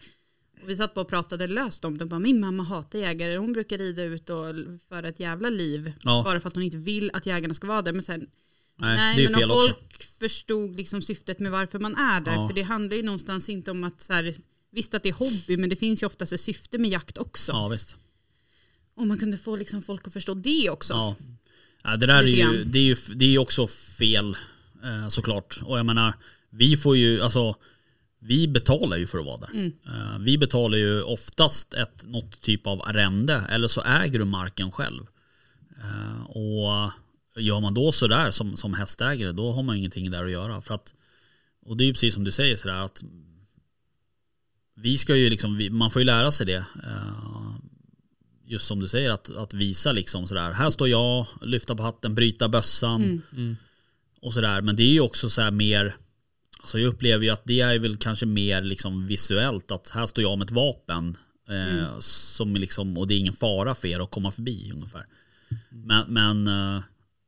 Och vi satt på och pratade löst om det. Bara, Min mamma hatar jägare. Hon brukar rida ut och föra ett jävla liv. Ja. Bara för att hon inte vill att jägarna ska vara där. Men sen, Nej, nej, det är men fel om också. folk förstod liksom syftet med varför man är där. Ja. För det handlar ju någonstans inte om att så här, Visst att det är hobby men det finns ju oftast ett syfte med jakt också. Ja visst. Om man kunde få liksom folk att förstå det också. Ja. Ja, det där är ju, det är ju det är också fel eh, såklart. Och jag menar, vi får ju, alltså vi betalar ju för att vara där. Mm. Eh, vi betalar ju oftast ett, något typ av arrende eller så äger du marken själv. Eh, och gör man då sådär som, som hästägare då har man ingenting där att göra. För att, och det är ju precis som du säger sådär att vi ska ju liksom, man får ju lära sig det. Eh, just som du säger att, att visa liksom sådär, här står jag, lyfta på hatten, bryta bössan Mm. och sådär. Men det är ju också så här mer, alltså jag upplever ju att det är väl kanske mer liksom visuellt att här står jag med ett vapen eh, som är liksom, och det är ingen fara för er att komma förbi ungefär. Men, men eh,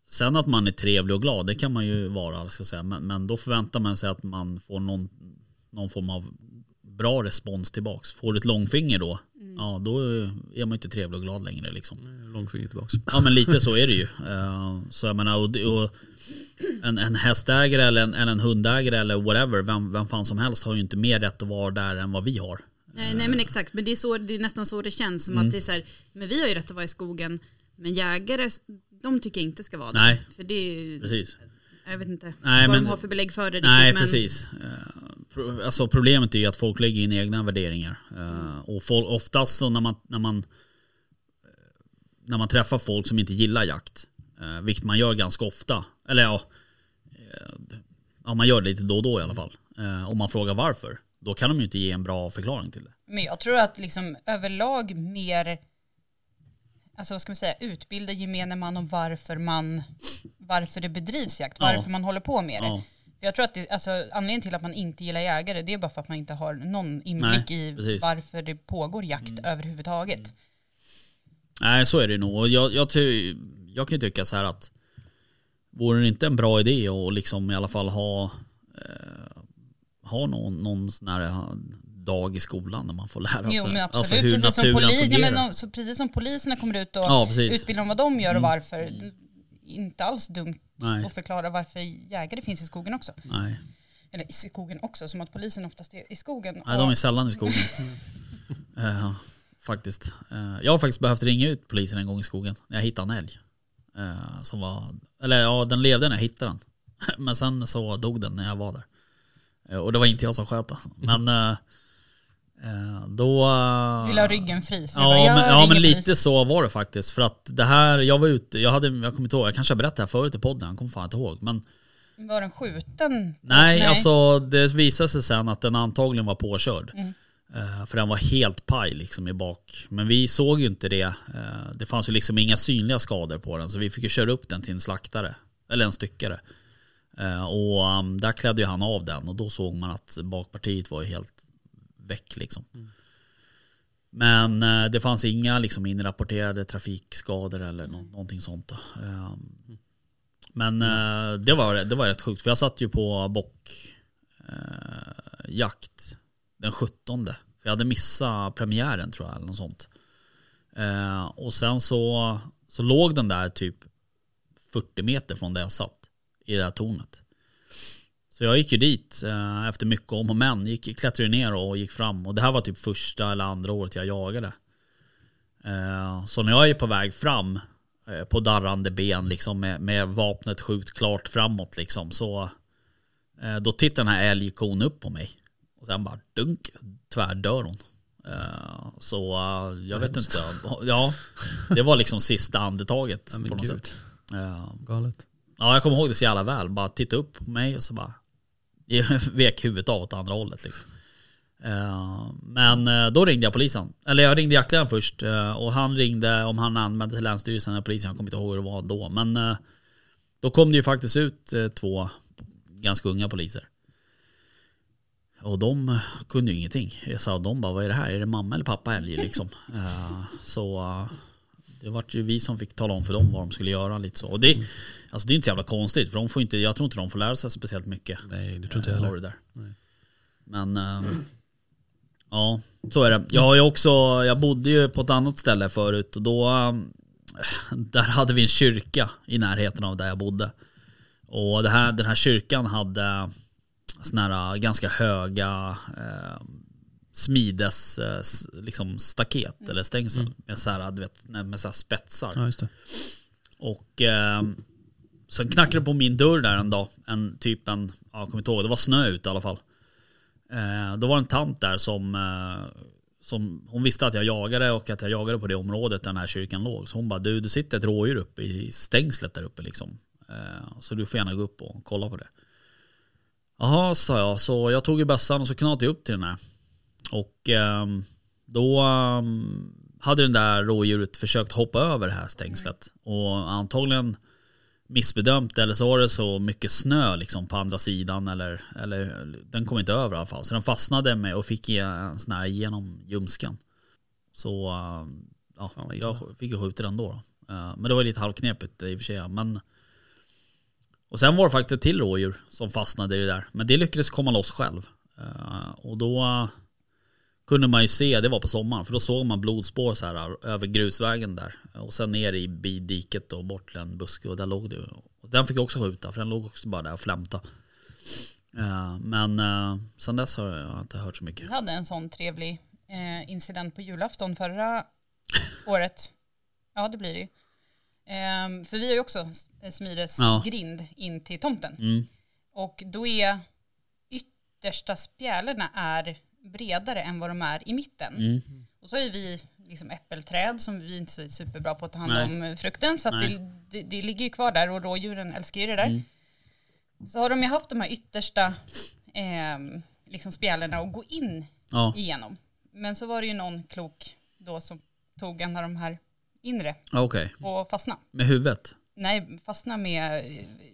sen att man är trevlig och glad, det kan man ju vara, ska säga. Men, men då förväntar man sig att man får någon, någon form av bra respons tillbaks. Får du ett långfinger då, ja då är man inte trevlig och glad längre liksom. Långfinger tillbaks. Ja men lite så är det ju. <laughs> Eh, Så jag menar, och, och en, en hästägare eller en, eller en hundägare eller whatever, vem, vem fan som helst har ju inte mer rätt att vara där än vad vi har. Nej, nej men exakt, men det är, så, det är nästan så det känns. Som Mm. att det är så här, men vi har ju rätt att vara i skogen, men jägare, de tycker jag inte ska vara där. Nej. För det är, Precis. jag vet inte Nej, vad men- de har för belägg för det. Nej men, precis. Eh, Alltså problemet är ju att folk lägger in egna värderingar. Eh, Och folk, oftast så när man, när man när man träffar folk som inte gillar jakt, eh, vilket man gör ganska ofta, eller ja, eh, ja man gör det lite då och då i alla fall. Eh, Om man frågar varför, då kan de ju inte ge en bra förklaring till det. Men jag tror att liksom överlag mer, alltså vad ska man säga, utbilda gemene man om varför man, varför det bedrivs jakt, Ja. varför man håller på med det. Ja, jag tror att det, alltså, anledningen till att man inte gillar jägare, det är bara för att man inte har någon inblick Nej, i precis. varför det pågår jakt överhuvudtaget. Nej så är det nog. Jag, jag, ty, jag kan ju tycka så här att vore det inte en bra idé att liksom i alla fall ha, eh, ha någon, någon sån här eh, dag i skolan där man får lära sig Jo men absolut, alltså hur precis, som naturen poli- ja, fungerar. men, de- så precis som poliserna kommer ut och ja utbildar om vad de gör och varför. Det är Inte alls dumt Nej, att förklara varför jägare finns i skogen också. nej. Eller i skogen också, som att polisen oftast är i skogen. nej, de och- är sällan i skogen. <laughs> Eh, faktiskt. Eh, jag har faktiskt behövt ringa ut polisen en gång i skogen när jag hittade en älg. Eh, som var, eller ja, den levde när jag hittade den. <laughs> Men sen så dog den när jag var där. Eh, och det var inte jag som sköt den. <laughs> Men eh, eh, då... Vill ha ryggen fri. Så Ja, bara, men, ja men lite så var det faktiskt. För att det här, jag var ute, jag hade, jag kommer inte ihåg, jag kanske har berättat det här förut i podden, jag kommer fan inte ihåg. Men Var den skjuten? nej, alltså det visade sig sen att den antagligen var påkörd. Mm. Eh, för den var helt paj liksom i bak. Men vi såg ju inte det. Eh, det fanns ju liksom inga synliga skador på den. Så vi fick ju köra upp den till en slaktare. Eller en styckare. Eh, och um, där klädde ju han av den. Och då såg man att bakpartiet var ju helt väck liksom. Men eh, det fanns inga liksom inrapporterade trafikskador eller nå- någonting sånt. Då. Men eh, det, var, det var rätt sjukt. För jag satt ju på bockjakt jakt den 17. För jag hade missat premiären tror jag. Eller något sånt. Eh, och sen så, så låg den där typ 40 meter från där jag satt. I det här tornet. Så jag gick ju dit eh, efter mycket om och men. Gick, klättrade ner och gick fram. Och det här var typ första eller andra året jag jagade. Eh, så när jag är på väg fram eh, på darrande ben liksom med, med vapnet skjutet klart framåt liksom. Så eh, då tittar den här älgkon upp på mig. Och sen bara dunk, tvärdör hon. Eh, så eh, jag vet inte. Ja, det var liksom sista andetaget Ja, på något gud. sätt. Eh, Galet. Ja, jag kommer ihåg det så jävla väl. Bara titta upp på mig och så bara <laughs> vek huvudet av åt andra hållet. Liksom. Men då ringde jag polisen. Eller jag ringde jaktledaren först och han ringde om han anmälde till Länsstyrelsen eller polisen. Jag kommer inte ihåg hur det var då. Men då kom det ju faktiskt ut två ganska unga poliser. Och de eh, kunde ju ingenting. Jag sa de bara, vad är det här? Är det mamma eller pappa älg liksom? <laughs> Eh, Så eh, det var ju vi som fick tala om för dem vad de skulle göra lite så. Och det, alltså det är inte så jävla konstigt för de får inte, jag tror inte de får lära sig speciellt mycket. Nej, det tror inte eh, jag av heller. det där. Nej. Men eh, Ja, så är det. Jag har också, jag bodde ju på ett annat ställe förut och då Där hade vi en kyrka i närheten av där jag bodde. Och det här, den här kyrkan hade såna här ganska höga eh, smides eh, liksom staket eller stängsel med så här, du vet, med så spetsar. Ja, just det. Och eh, sen knackade det på min dörr där en dag. En typ en, ja, jag kommer inte ihåg, det var snö ute i alla fall. Eh, då var det en tant där som, eh, som, hon visste att jag jagade och att jag jagade på det området där den här kyrkan låg. Så hon bara, du det sitter ett rådjur uppe i stängslet där uppe liksom. Eh, så du får gärna gå upp och kolla på det. Jaha, sa jag. Så jag tog ju bössan och så knatade jag upp till den här. Och ehm, då ehm, hade den där rådjuret försökt hoppa över det här stängslet. Och antagligen missbedömt eller så var det så mycket snö liksom på andra sidan eller, eller den kom inte över i alla fall. Så den fastnade med och fick en sån här genom ljumsken. Så ehm, ja, jag fick ju skjuta den då. då. Eh, Men det var lite halvknepigt i och för sig. Men och sen var det faktiskt ett till rådjur som fastnade i det där. Men det lyckades komma loss själv. Eh, och då eh, kunde man ju se, det var på sommaren, för då såg man blodspår så här eh, över grusvägen där. Och sen ner i bidiket och bort till en buske och där låg det. Och den fick jag också skjuta för den låg också bara där och flämta. Men sen dess har jag inte hört så mycket. Vi hade en sån trevlig incident på julafton förra året. Ja, det blir det ju. Ehm, för vi har ju också Ja. smidesgrind in till tomten. Mm. Och då är yttersta spjälorna är bredare än vad de är i mitten. Mm. Och så är vi liksom äppelträd som vi inte är superbra på att ta hand Nej. om frukten. Så Nej. det, det, det ligger ju kvar där och rådjuren älskar ju det där. Mm. Så har de ju haft de här yttersta eh, liksom spjälorna att gå in Ja, igenom. Men så var det ju någon klok då som tog en av de här inre okej. och fastna. Med huvudet? Nej, fastna med...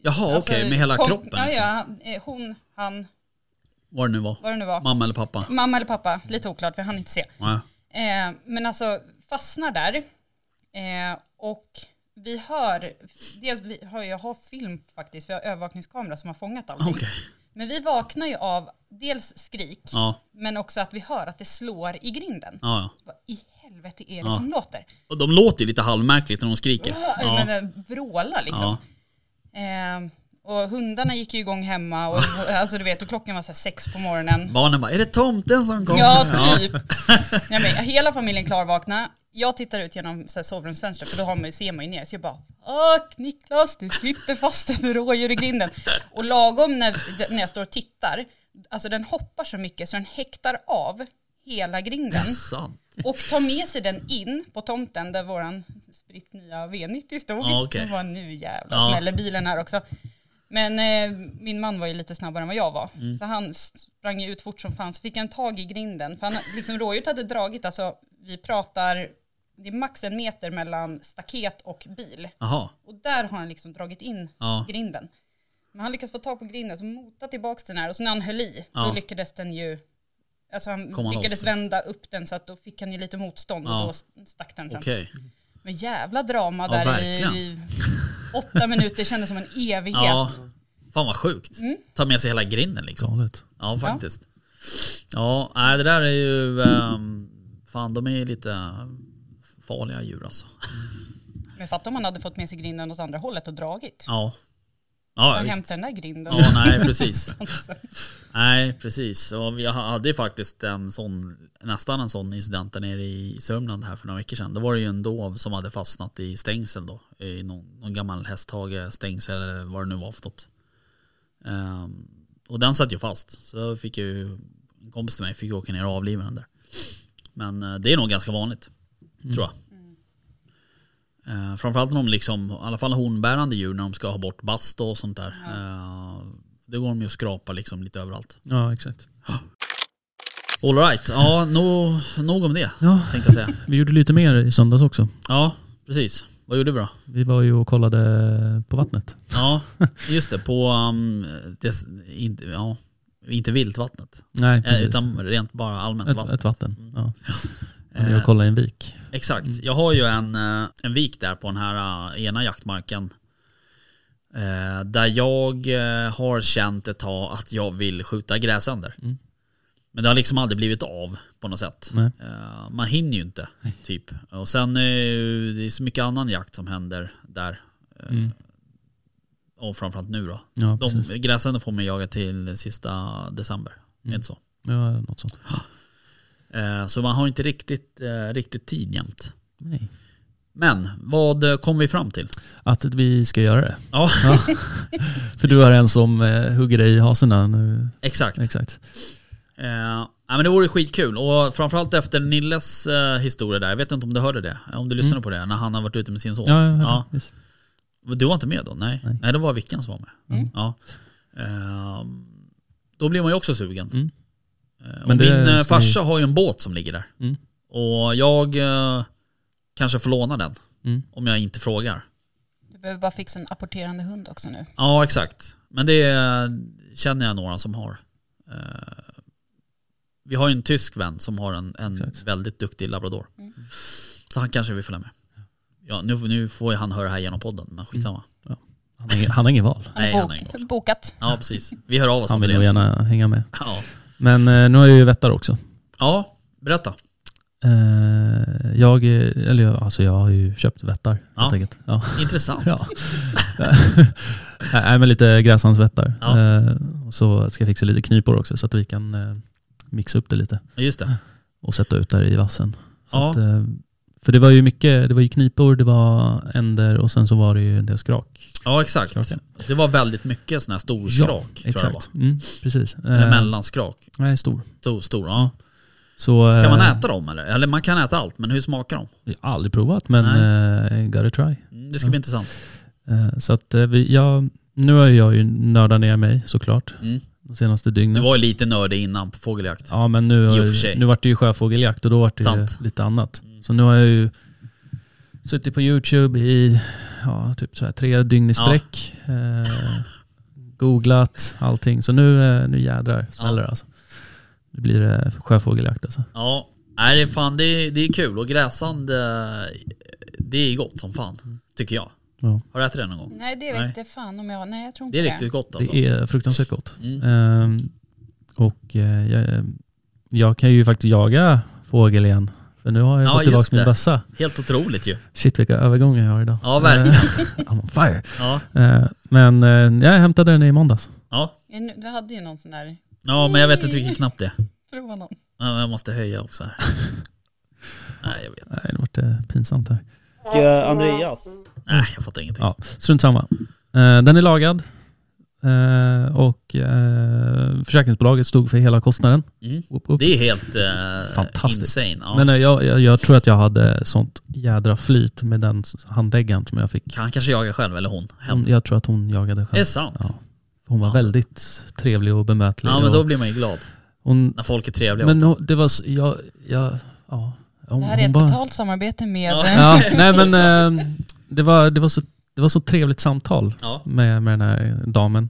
Jaha, okej, med hela kom- kroppen, Ja, liksom. ja, han- eh, hon, han, Vad det nu var. vad det nu var. Mamma eller pappa? Mamma eller pappa, lite oklart, för han inte se. Ja. Eh, men alltså fastnar där eh, och vi hör, dels vi har, jag har film faktiskt, jag har övervakningskamera som har fångat allting. Okej. Men vi vaknar ju av dels skrik, Ja, men också att vi hör att det slår i grinden. ja, ja. Vad i helvete är det Ja. som låter? Och de låter ju lite halvmärkligt när de skriker. Ja. Ja. Men det vrålar liksom. Ja. Eh, och hundarna gick ju igång hemma och alltså du vet, och klockan var så sex på morgonen. Barnen bara, är det tomten som kommer? Ja, typ. Nej, men, hela familjen klarvakna. Jag tittar ut genom så här, sovrumsfönstret för då har man, ser man ju ner. Så jag bara, Åh Niklas, det sitter fast ett rådjur i grinden. Och lagom när, när jag står och tittar, alltså den hoppar så mycket så den häktar av hela grinden och tar med sig den in på tomten där våran spritt nya V90 stod. Okej. Och bara nu jävlar Ja. smäller bilen här också. Men eh, min man var ju lite snabbare än vad jag var. Mm. Så han sprang ut fort som fan. Så fick han tag i grinden. För han, liksom, rådjuret hade dragit, alltså vi pratar, det är max en meter mellan staket och bil. Jaha. Och där har han liksom dragit in Ja. grinden. Men han lyckades få tag på grinden, så mota tillbaka den här. Och så när han höll i, Ja. då lyckades den ju, alltså han loss, lyckades liksom. vända upp den så att då fick han ju lite motstånd Ja. och då stack den sen. Okej. Men jävla drama Ja, där verkligen. i, <laughs> åtta minuter kändes som en evighet. Ja. Fan vad sjukt. Mm. Ta med sig hela grinden liksom. Galet. Ja faktiskt. Ja, nej det där är ju, ehm, fan de är ju lite farliga djur alltså. Men fatta om man hade fått med sig grinden åt andra hållet och dragit. Ja. Ja, Ja, visst. hämta den där grinden. Ja, nej precis. <laughs> Nej, precis. Och vi hade faktiskt en sån, nästan en sån incident där nere i Sörmland här för några veckor sedan. Då var det ju en dov som hade fastnat i stängsel då. I någon, någon gammal hästhage stängsel eller vad det nu var för något. Ehm, och den satt ju fast. Så då fick ju, en kompis till mig fick åka ner och avliva den där. Men eh, det är nog ganska vanligt, tror jag. Eh, framförallt när de liksom, i alla fall hornbärande djur när de ska ha bort bast och sånt där. Eh, det går de ju att skrapa liksom lite överallt. Ja, exakt. <gasps> All right, ja nog, nog om det Ja, tänkte jag säga. <laughs> vi gjorde lite mer i söndags också. Ja, precis. Vad gjorde vi då? Vi var ju och kollade på vattnet. Ja, <laughs> just det. På, um, det, inte, ja, inte viltvattnet. Nej, Eh, precis. Utan rent bara allmänt ett, vatten. ett vatten. Ja. <laughs> Vi Eh, kollade i en vik. Exakt. Jag har ju en, eh, en vik där på den här eh, ena jaktmarken. Där jag har känt ett tag att jag vill skjuta gräsänder. Mm. Men det har liksom aldrig blivit av på något sätt. Nej. Man hinner ju inte typ. Och sen det är så mycket annan jakt som händer där. Mm. Och framförallt nu då. Ja, De, gräsänder får man jaga till sista december. Är Mm. det inte så? Ja, något sånt. Eh, så man har inte riktigt, eh, riktigt tid jämt. Nej. Men vad eh, kom vi fram till? Att vi ska göra det. Ja, <laughs> För du är en som eh, hugger dig i hasorna nu. exakt. Exakt. Eh, ja, men det vore skitkul och framförallt efter Nilles eh, historia där. Jag vet inte om du hörde det? Om du lyssnade på det när han har varit ute med sin son? Ja, ja, Ja. ja. Du var inte med då? Nej. Nej. Nej, det var Vickan som var med. Mm. Ja. Ehm, då blir man ju också sugen. Mm. Eh, Men det min eh, farsa har ju en båt som ligger där. Mm. Och jag eh, kanske får låna den. Mm. Om jag inte frågar. Du behöver bara fixa en apporterande hund också nu. Ja, exakt. Men det eh, känner jag några som har. Eh, vi har ju en tysk vän som har en, en väldigt duktig labrador. Mm. Så han kanske vill följa med. Ja, nu, nu får ju han höra det här genom podden, men skitsamma. Han har ingen, han har ingen val. Han Nej, är han har ingen bok, val. bokat. Ja, precis. Vi hör av oss Han vill nog gärna hänga med. Ja. Men eh, nu har jag ju vättar också. ja, berätta. Eh, jag, eller alltså jag har ju köpt vättar Ja. helt enkelt. Ja. Intressant. <laughs> Ja. <laughs> Nej men lite gräshandsvättar. Ja. Eh, och så ska jag fixa lite knipor också så att vi kan mixa upp det lite Just det. och sätta ut där i vassen. Så Ja. att, för det var ju mycket, det var ju knipor, det var änder och sen så var det ju en del skrak. Ja, exakt. Skraken. Det var väldigt mycket sån här stor skrak. tror jag det var. Exakt, mm, precis. Eller Eh, mellanskrak. Nej, stor. Stor, stor, ja. Så, Kan man eh, äta dem eller? Eller man kan äta allt, men hur smakar de? Jag har aldrig provat men eh, gotta try. Mm, Det ska bli intressant. Eh, så att vi, jag, nu har jag ju nördat ner mig såklart Mm. de senaste Du dygnen. var ju lite nördig innan på fågeljakt. Ja men nu, nu vart det ju sjöfågeljakt och då vart det Sant. Mm. lite annat. Så nu har jag ju suttit på YouTube i ja, typ så här tre dygn i Ja. sträck. Eh, googlat allting. Så nu, eh, nu jädrar smäller det alltså. Nu blir det sjöfågeljakt alltså. Ja, nej det är fan det är, det är kul och gräsand eh, det är gott som fan. Tycker jag. Ja. Har du ätit det någon gång? Nej det vet inte fan om jag har. Nej jag tror inte Det det. är riktigt gott alltså. Det är fruktansvärt gott. Mm. Ehm, och eh, jag, jag kan ju faktiskt jaga fågel igen. För nu har jag Ja, fått tillbaka min det. bössa. Helt otroligt ju. Shit vilka övergångar jag har idag. Ja, verkligen. <laughs> I'm on fire. Ja, Eh, men eh, jag hämtade den i måndags. ja. Nu- Du hade ju någon sån där, ja men jag vet inte vilken knapp det är. prova någon. Ja, Jag måste höja också här. <laughs> Nej jag vet Nej, det vart eh, pinsamt här. Andreas. Nej jag fattar ingenting. Ja, strunt samma. Den är lagad. Eh, och eh, försäkringsbolaget stod för hela kostnaden. Mm. Upp, upp. Det är helt eh, Fantastiskt. insane. Ja. Men eh, jag, jag, jag tror att jag hade sånt jädra flyt med den handläggaren som jag fick. Han kanske jagar själv eller hon. Hon, jag tror att hon jagade Är själv. det sant? Ja. Hon var Ja. väldigt trevlig och bemötlig. Ja men och då blir man ju glad. hon, När folk är trevliga. men hon, det var, s- jag, jag, ja. Hon, Det här är hon ett bara- betalt samarbete med... Ja. Ja, nej men eh, det, var, det, var så, det var så trevligt samtal Ja. med, med den här damen.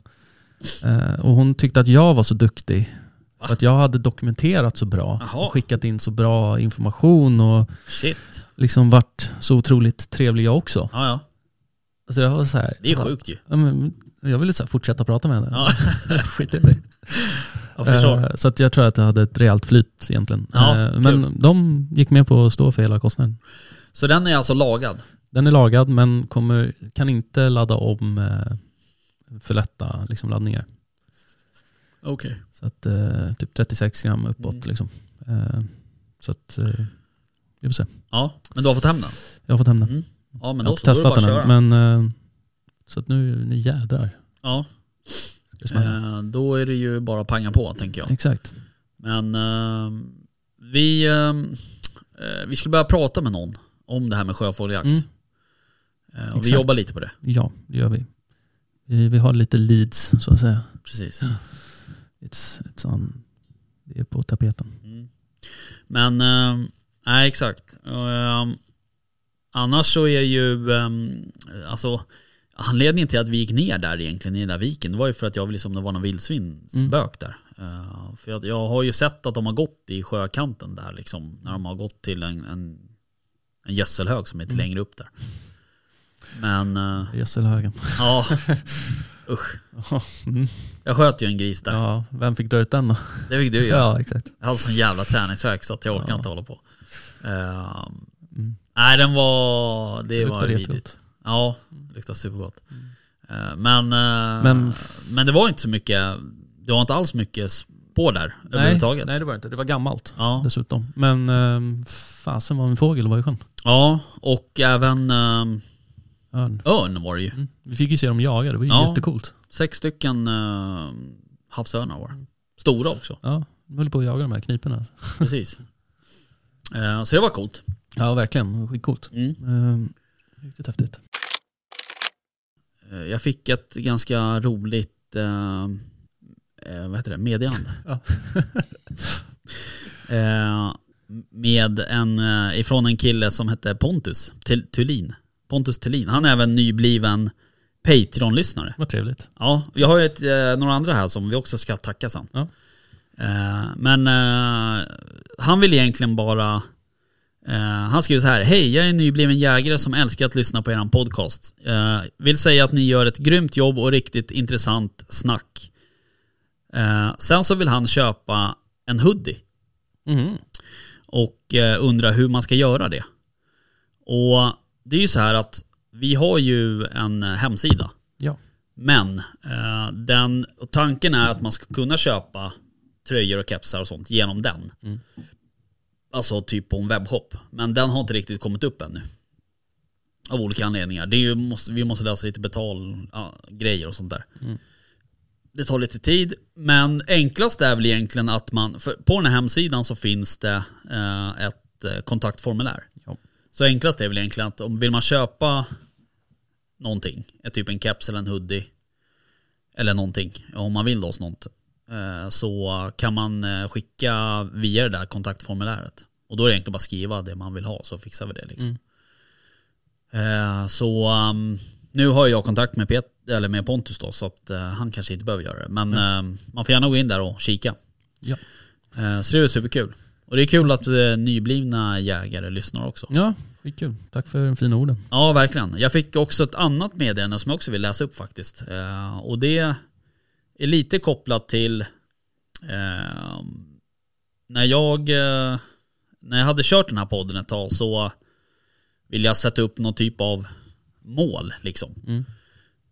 Eh, och hon tyckte att jag var så duktig. Va? För att jag hade dokumenterat så bra. Och skickat in så bra information och Shit. liksom varit så otroligt trevlig jag också. Ja ja. Alltså jag var så här, Det är sjukt ju. Ja, men, jag ville så fortsätta prata med henne. Ja. <laughs> Skit i det. <laughs> Förstår. Eh, Så att jag tror att jag hade ett rejält flyt egentligen. Ja, Eh, kul. men de gick med på att stå för hela kostnaden. Så den är alltså lagad? Den är lagad men kommer, kan inte ladda om eh, för lätta liksom, laddningar. Okej. Så att eh, typ 36 gram uppåt Mm. liksom. Eh, så att eh, vi får se. Ja, men du har fått hem den? Jag har fått hem den. Mm. Ja men jag har bara testat att köra. den men eh, så att nu, nu jädrar. Ja, eh, då är det ju bara att panga på tänker jag. Exakt. Men vi, vi skulle börja prata med någon om det här med sjöfågeljakt. Mm. Eh, och vi Exakt. jobbar lite på det. Ja, det gör vi. vi. Vi har lite leads så att säga. Precis. It's, it's on, det är på tapeten. Mm. Men, eh, nej exakt. Eh, annars så är ju, eh, alltså anledningen till att vi gick ner där egentligen i den där viken, det var ju för att jag ville liksom, det var någon vildsvinsbök där. Eh, för jag, jag har ju sett att de har gått i sjökanten där liksom, när de har gått till en, en, en gödselhög som är lite Mm. längre upp där. Men eh, Gödselhögen. ja, <laughs> usch. Mm. Jag sköt ju en gris där. Ja, vem fick dra ut den då? Det fick du göra. Ja, exakt. Jag hade sån jävla träningsvärk så att jag orkar Ja. inte hålla på. Eh, Mm. Nej den var, det, Det var vidrigt. Ja, det luktar supergott. Eh, men, eh, Men- men det var inte så mycket, det var inte alls mycket spår där Nej, överhuvudtaget. nej det var inte. Det var gammalt Ja. dessutom. Men um, fasen var en fågel var i sjön. ja, och även eh, Örn. örn var det ju. Mm. Vi fick ju se dem jaga, det var ju Ja. jättecoolt. Sex stycken uh, havsörnar var det. Stora också, Ja, de höll på att jaga de här kniporna. precis. Eh, så det var coolt. Ja, verkligen. Skitcoolt. Mm. Um, riktigt häftigt. Eh, Jag fick ett ganska roligt eh, vad heter det? meddelande. <laughs> Med en, ifrån en kille som hette Pontus Thulin. Pontus Thulin. Han är även nybliven Patreon-lyssnare. Vad trevligt. Ja, jag har ju ett, eh, några andra här som vi också ska tacka sen. Ja. Eh, men eh, han vill egentligen bara eh, han skriver så här. Hej, jag är en nybliven jägare som älskar att lyssna på er podcast. Eh, vill säga att ni gör ett grymt jobb och riktigt intressant snack. Eh, sen så vill han köpa en hoodie Mhm. och undrar hur man ska göra det. Och det är ju så här att vi har ju en eh, hemsida. Ja. Men eh, den, och tanken är att man ska kunna köpa tröjor och kepsar och sånt genom den. Mm. Alltså typ på en webbshop. Men den har inte riktigt kommit upp ännu. Av olika anledningar. Det är ju, måste, vi måste lösa lite betal ja, och sånt där. Mm. Det tar lite tid. Men enklast är väl egentligen att man, för på den här hemsidan så finns det eh, ett eh, kontaktformulär. Så enklast är väl egentligen att om vill man köpa någonting, typ en keps eller en hoodie eller någonting, om man vill oss något, eh, så kan man eh, skicka via det där kontaktformuläret. Och då är det egentligen bara att skriva det man vill ha så fixar vi det liksom. Eh, Så um, nu har jag kontakt med, Pet eller med Pontus då så att han kanske inte behöver göra det. Men eh, man får gärna gå in där och kika. Ja. Så det är superkul. Och det är kul att eh, nyblivna jägare lyssnar också. Ja, skitkul. Tack för de fina orden. Ja, verkligen. Jag fick också ett annat meddelande som jag också vill läsa upp faktiskt. Eh, och det är lite kopplat till eh, när jag eh, när jag hade kört den här podden ett tag så ville jag sätta upp någon typ av mål liksom. Mm.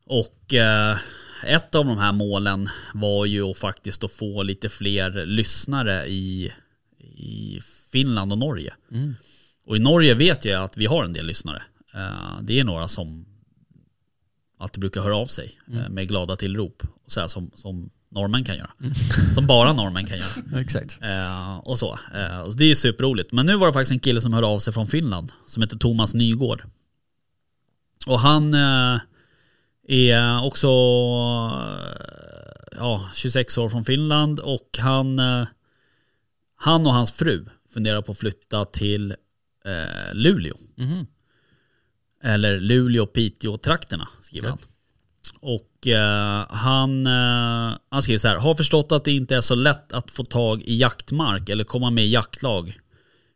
Och eh, ett av de här målen var ju att faktiskt att få lite fler lyssnare i, i Finland och Norge. Mm. Och i Norge vet jag att vi har en del lyssnare. Eh, Det är några som alltid brukar höra av sig eh, med glada tillrop. Så här, som, som norrmän kan göra. <laughs> Som bara norrmän kan göra. <laughs> Exakt. Eh, och så. Eh, så det är superroligt. Men nu var det faktiskt en kille som hörde av sig från Finland. Som heter Thomas Nygård. Och han eh, är också eh, ja, 26 år från Finland. Och han, han och hans fru funderar på att flytta till eh, Luleå. Mhm. Eller Luleå-Piteå-trakterna skriver han. Och eh, han, eh, han skriver så här. Har förstått att det inte är så lätt att få tag i jaktmark eller komma med i jaktlag.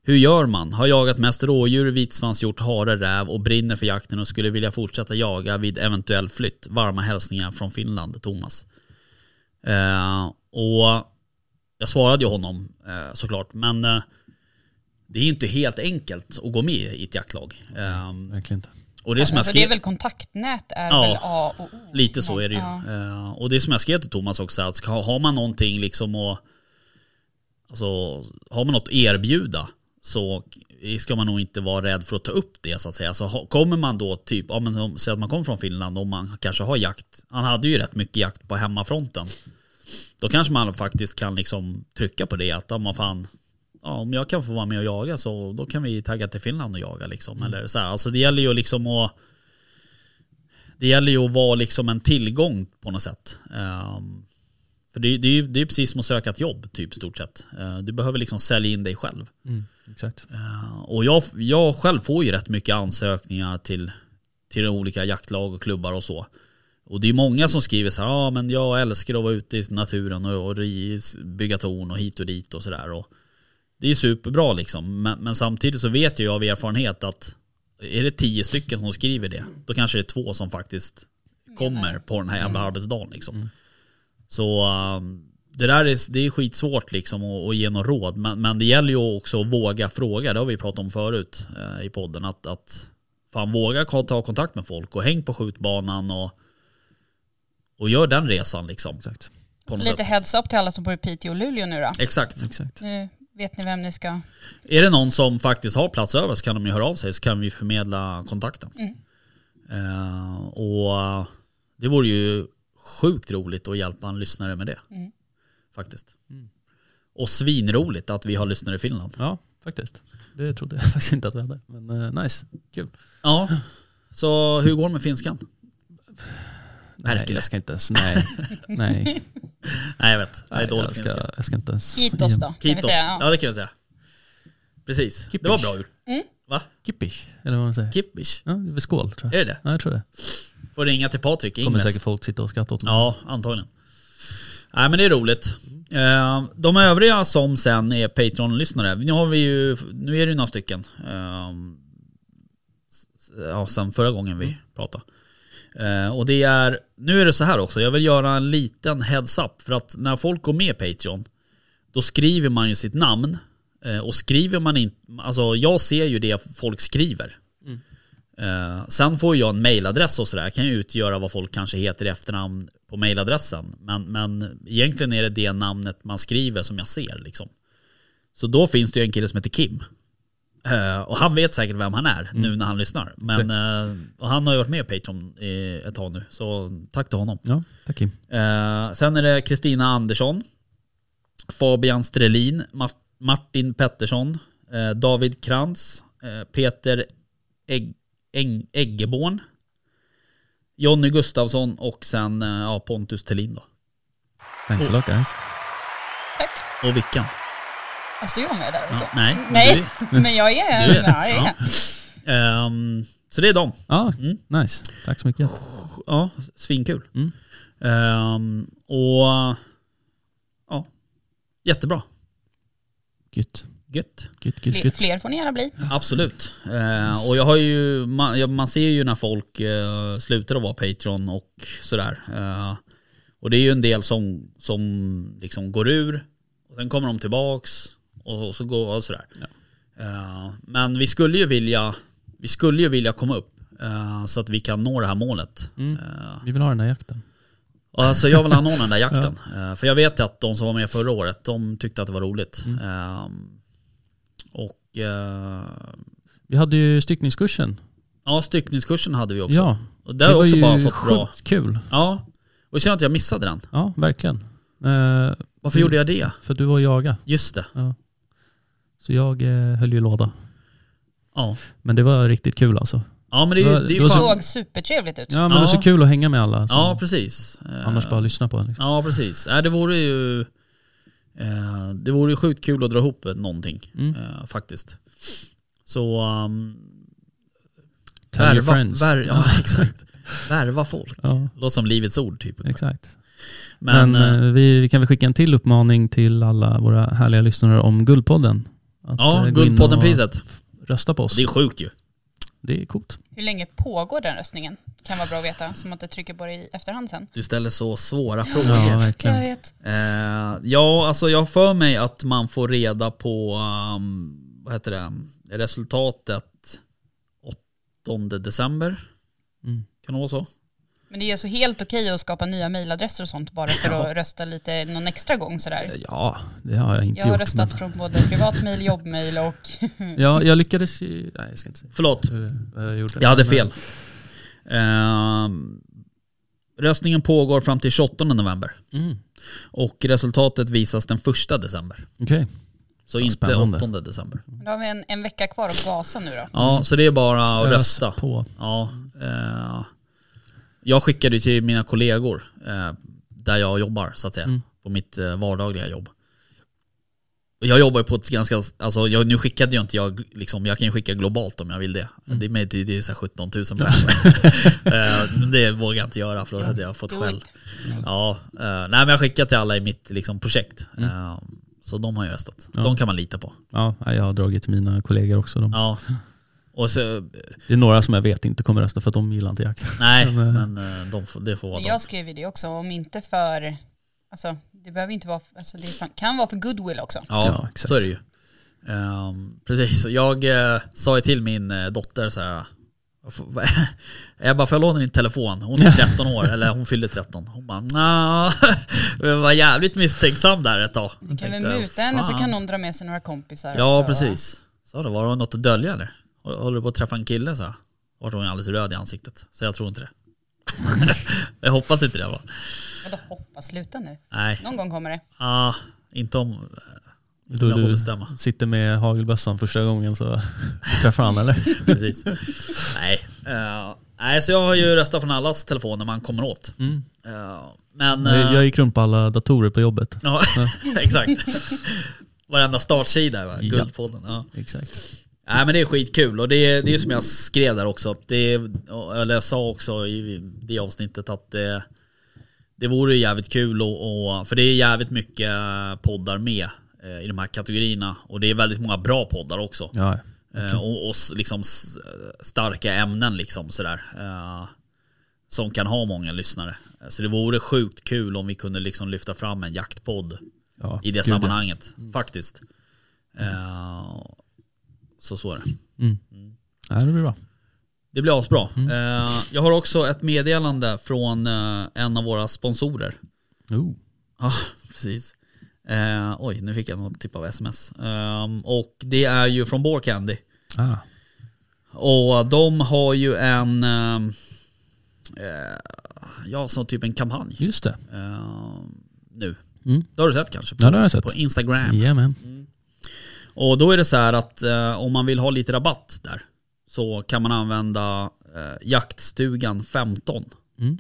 Hur gör man? Har jagat mest rådjur, vitsvanshjort, hare, räv och brinner för jakten och skulle vilja fortsätta jaga vid eventuell flytt. Varma hälsningar från Finland, Thomas. Eh, och jag svarade ju honom eh, såklart, men eh, det är inte helt enkelt att gå med i ett jaktlag. Eh, Verkligen inte. och det som jag alltså, det skrev... är väl kontaktnät är Ja, väl A och O. Lite så är det ju. Ja. Eh, och det som jag skrev till Thomas också, att ska, har man någonting liksom och Alltså, har man något att erbjuda så ska man nog inte vara rädd för att ta upp det så att säga. Så kommer man då typ, ja men om- säg att man kommer från Finland och man kanske har jakt, han hade ju rätt mycket jakt på hemmafronten. Då kanske man faktiskt kan liksom trycka på det att, ja man fan, ja, om jag kan få vara med och jaga så då kan vi tagga till Finland och jaga liksom. Eller så här. Alltså det gäller ju liksom att det gäller ju att vara liksom en tillgång på något sätt. Ehm, för det, är- det, är ju- det är precis som att söka ett jobb typ stort sett. Eh, du behöver liksom sälja in dig själv. Mm. Exakt. Eh, och jag, jag själv får ju rätt mycket ansökningar till, till olika jaktlag och klubbar och så. Och det är många som skriver så här, ja men jag älskar att vara ute i naturen och, och bygga torn och hit och dit och sådär. Det är ju superbra liksom. Men, men samtidigt så vet jag av erfarenhet att är det tio stycken som skriver det, då kanske det är två som faktiskt kommer på den här jävla arbetsdagen liksom. Så um, det där är, det är skitsvårt liksom att, att ge något råd. Men, men det gäller ju också att våga fråga. Det har vi pratat om förut eh, i podden. Att, att fan våga ta kontakt med folk och häng på skjutbanan och, och gör den resan liksom. Exakt. Lite sätt. heads up till alla som bor i Piteå och Luleå nu då. Exakt. Exakt. Nu vet ni vem ni ska... Är det någon som faktiskt har plats över så kan de ju höra av sig så kan vi förmedla kontakten. Eh, och det vore ju sjukt roligt att hjälpa en lyssnare med det. Faktiskt. Och svinroligt att vi har lyssnare i Finland. Ja, faktiskt. Det trodde jag <laughs> faktiskt inte att vi hade. Men eh, nice, kul. Ja, så hur går det med finskan? Nej, Märker det. jag ska inte ens, nej. nej. <laughs> Nej jag vet, jag är nej dålig jag, ska, jag ska inte ens... Kitos då, kan vi Kitos. säga. Ja Ja. det kan vi säga. Precis, det var bra gjort. Va? Kippish, eller vad man säger. Kippish? Ja, det är väl skål tror jag. Är det det? Ja, jag tror det. Får ringa till Patrik Kommer Ingves. säkert folk sitta och skratta åt mig. Ja, antagligen. Nej men det är roligt. Eh, De övriga som sen är Patreon-lyssnare, nu har vi ju, nu är det ju några stycken. Eh, Ja, sen förra gången vi pratade. Eh, Och det är, nu är det så här också, jag vill göra en liten heads-up. För att när folk går med Patreon, då skriver man ju sitt namn. Eh, Och skriver man inte, alltså jag ser ju det folk skriver. Eh, sen får jag en mailadress och sådär. Jag kan ju utgöra vad folk kanske heter i efternamn på mailadressen. Men, men egentligen är det det namnet man skriver som jag ser liksom. Så då finns det ju en kille som heter Kim. Eh, och han vet säkert vem han är nu när han lyssnar. Men, eh, och han har ju varit med i Patreon i ett tag nu. Så tack till honom. Ja, tack Kim. Eh, sen är det Kristina Andersson, Fabian Strelin, Ma- Martin Pettersson, David Krantz, Peter Egg, Eng, Eggeborn, Jonny Gustafsson och sen ja, Pontus Thelin då. Thanks a lot guys. Tack. Och Vickan. Alltså jag med där Ja, alltså. nej, Nej, <laughs> men jag är, <laughs> Du är- ja, jag är. ja. Ehm, så det är dem. Ja, Mm. nice. Tack så mycket. Ja, svinkul. Mm. Ehm, och ja, jättebra. Gött. Gött. Gött, gött, Fler, gött. fler får ni gärna bli. Absolut. Eh, och jag har ju, man, ja, man ser ju när folk eh, slutar att vara Patreon och sådär. Eh, och det är ju en del som, som liksom går ur, och sen kommer de tillbaks och, så går och sådär. Eh, men vi skulle ju vilja, vi skulle ju vilja komma upp eh, så att vi kan nå det här målet. Mm. Eh, Vi vill ha den här jakten. Alltså jag vill anordna den där <laughs> jakten. Eh, För jag vet ju att de som var med förra året, de tyckte att det var roligt. Mm. Och Vi hade ju styckningskursen. ja, styckningskursen hade vi också. Ja, och det har också bara fått bra. sjukt kul. Ja, och känner att jag missade den. Ja, verkligen. Eh, Varför Mm. gjorde jag det? för att du var och jaga. Just det. Så jag eh, höll ju låda. Ja, Men det var riktigt kul alltså. ja men det Det var- ju det det så- såg supertrevligt ut. Ja men Ja. det är så kul att hänga med alla. som Ja, precis. Eh, annars bara lyssna på en. Liksom. Ja, precis. Äh, det vore ju... Eh, det vore ju sjukt kul att dra ihop någonting. Mm. Eh, faktiskt. Så... Um, Tell your friends. Vär, ja, <laughs> exakt. Värva folk. Ja, Låter som livets ord typ. exakt. Men, Men, eh, eh, vi, vi kan väl skicka en till uppmaning till alla våra härliga lyssnare om Guldpodden. Att, ja, eh, Guldpodden-priset. Rösta på oss. Det är sjukt ju. Det är coolt. Hur länge pågår den röstningen? Kan vara bra att veta, som att det trycker på det i efterhand sen. Du ställer så svåra frågor. Ja, Jag verkligen. vet. Eh, ja, alltså jag för mig att man får reda på, um, vad heter det, resultatet 8 december. Mm. Kan det vara så? Men det är alltså helt okej att skapa nya mailadresser och sånt bara för att rösta lite någon extra gång sådär. Ja, det har jag inte Jag har gjort. röstat från både privatmail, jobbmail och... Men, <laughs> ja, jag lyckades ju... Nej, jag ska inte säga Förlåt, vad jag gjorde. jag hade Men- fel. Ehm, röstningen pågår fram till 28 november. Mm. Och resultatet visas den 1 december. Okej. Så Ja, inte spännande. 8 december. Då har vi en, en vecka kvar att gasa nu då. Ja, så det är bara att Ös rösta. på. Ja, eh, jag skickade till mina kollegor eh, där jag jobbar så att säga. Mm. På mitt eh, vardagliga jobb. Och Jag jobbar på ett ganska, alltså jag, nu skickade jag inte jag, liksom, jag kan ju skicka globalt om jag vill det. Mm. Det är, med, det är så här 17 000 personer. det vågar jag inte göra för då hade jag fått skäll. Ja, eh, nej men jag skickar till alla i mitt liksom, projekt. Mm. Eh, så de har ju röstat. Ja. De kan man lita på. Ja, jag har dragit till mina kollegor också. De. Ja. Och så, Det är några som jag vet inte kommer rösta för att de gillar inte jakt. nej, <laughs> Men, men eh, de får, det får vara jag skrev ju det också, om inte för, alltså det behöver inte vara, alltså det kan vara för goodwill också. Ja, Ja, exakt. så är det ju. Ehm, precis, jag eh, sa ju till min eh, dotter så här. Jag <laughs> bara, får jag låna din telefon? Hon är 13 år, eller hon fyllde 13. Hon bara, nah. <laughs> Jag var jävligt misstänksam där ett tag. Du kan väl muta henne så kan hon dra med sig några kompisar Ja, också. precis. Sa det, var det något att dölja eller? Håller du på att träffa en kille så här? Vart hon alldeles röd i ansiktet. Så jag tror inte det. <laughs> jag hoppas inte det va? Vadå hoppas, sluta nu. Nej, Någon gång kommer det. ah, inte om Då jag får du bestämma. sitter med hagelbössan första gången så du träffar han eller? <laughs> Precis. nej. eh, nej, så jag har ju röstat från allas telefon när man kommer åt. Mm. Eh, men... Jag, eh, jag gick runt på alla datorer på jobbet. ja, <laughs> exakt. Varenda startsida va? Ja. Guldpodden. Ja. Exakt. Nej men det är skitkul och det är, det är som jag skrev där också. Att det, eller jag sa också i det avsnittet att det, det vore jävligt kul och, och för det är jävligt mycket poddar med eh, i de här kategorierna. Och det är väldigt många bra poddar också. Ja, Eh, och, och s- liksom starka ämnen liksom sådär. Eh, som kan ha många lyssnare. Så det vore sjukt kul om vi kunde liksom lyfta fram en jaktpodd ja. i det Gud, ja. sammanhanget. Faktiskt. Eh, så så är det. Ja, det blir bra. Det blir asbra. Mm. Eh, jag har också ett meddelande från eh, en av våra sponsorer. Oh. Ja, <laughs> precis. Eh, oj, nu fick jag något typ av sms. Ehm, och det är ju från Bore Candy. Ah. Och de har ju en, ehm, eh, ja så typ en kampanj Just det. eh, nu. Mm. Det har du sett kanske? Ja, det har jag sett. På Instagram. Jajamän. Och då är det så här att eh, om man vill ha lite rabatt där så kan man använda eh, jaktstugan 15 Mm.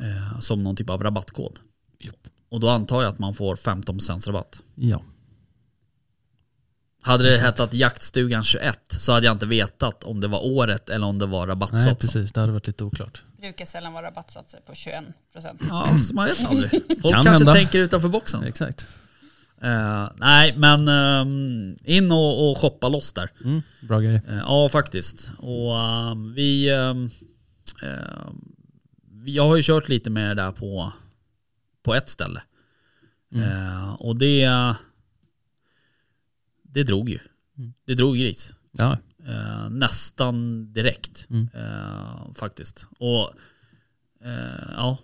eh, som någon typ av rabattkod. Japp. Och då antar jag att man får 15% rabatt. Ja. Hade det hetat jaktstugan 21 så hade jag inte vetat om det var året eller om det var Nej, rabattsatsen. precis. Det hade varit lite oklart. brukar sällan vara rabattsatser på 21%. Ja, så man vet aldrig. <laughs> Folk Kan kanske hända. tänker utanför boxen. Exakt. Eh, nej, men ehm, in och, och shoppa loss där. Mm. Bra grej. Eh, Ja, faktiskt. Och ehm, vi... jag har ju kört lite med det där på, på ett ställe. Eh, och det... Det drog ju. Mm. Det drog gris. Ja. Nästan direkt. Mm. Faktiskt. Och... Ja.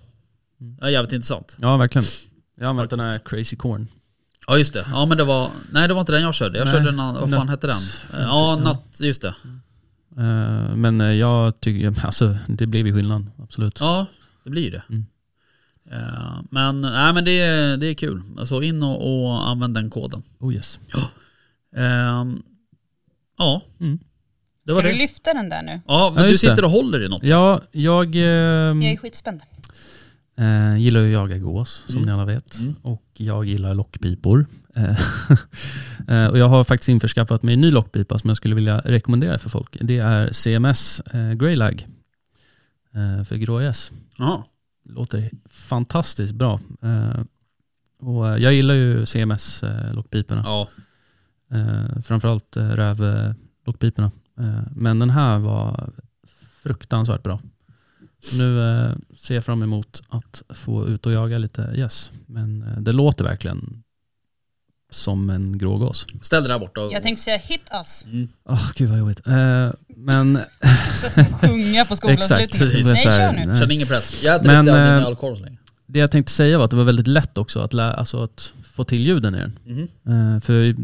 Är jävligt intressant. ja, verkligen. Jag har använt den här Crazy Corn. Ja just det. Ja men det var... Nej det var inte den jag körde. Jag Nej, körde en annan... Vad fan hette den? Ja, ja. natt... Just det. Eh, Men eh, jag tycker, alltså det blev ju skillnad. Absolut. Ja, det blir ju det. Mm. Eh, men, nej, men det, är, det är kul. Alltså in och, och använd den koden. Oh yes. Ehm, ja, Mm. det var Ska du det. lyfta den där nu? Ja, men Ja, du just det. sitter och håller i något. Ja, jag ehm, Jag är skitspänd. Eh, gillar ju att jaga gås som Mm. ni alla vet. Mm. Och jag gillar lockpipor. Eh, <laughs> eh, och jag har faktiskt införskaffat mig en ny lockpipa som jag skulle vilja rekommendera för folk. Det är CMS eh, Greylag eh, för grågäss. Låter fantastiskt bra. Eh, och eh, jag gillar ju CMS eh, lockpiporna. Ja, Eh, framförallt eh, rävlockpiporna. Eh, men den här var fruktansvärt bra. Nu eh, ser jag fram emot att få ut och jaga lite gäss. Men eh, det låter verkligen som en grågås. ställ dig där borta. Och, Jag tänkte säga hit us. Mm. Åh gud vad jobbigt. Eh, men <laughs> sjunga på skolavslutningen. Nej, kör nu. Känn ingen press. Jag äter Men, av din eh, mjölkorv så länge. Det jag tänkte säga var att det var väldigt lätt också att, lä- alltså att få till ljuden i den. Mhm. Eh, för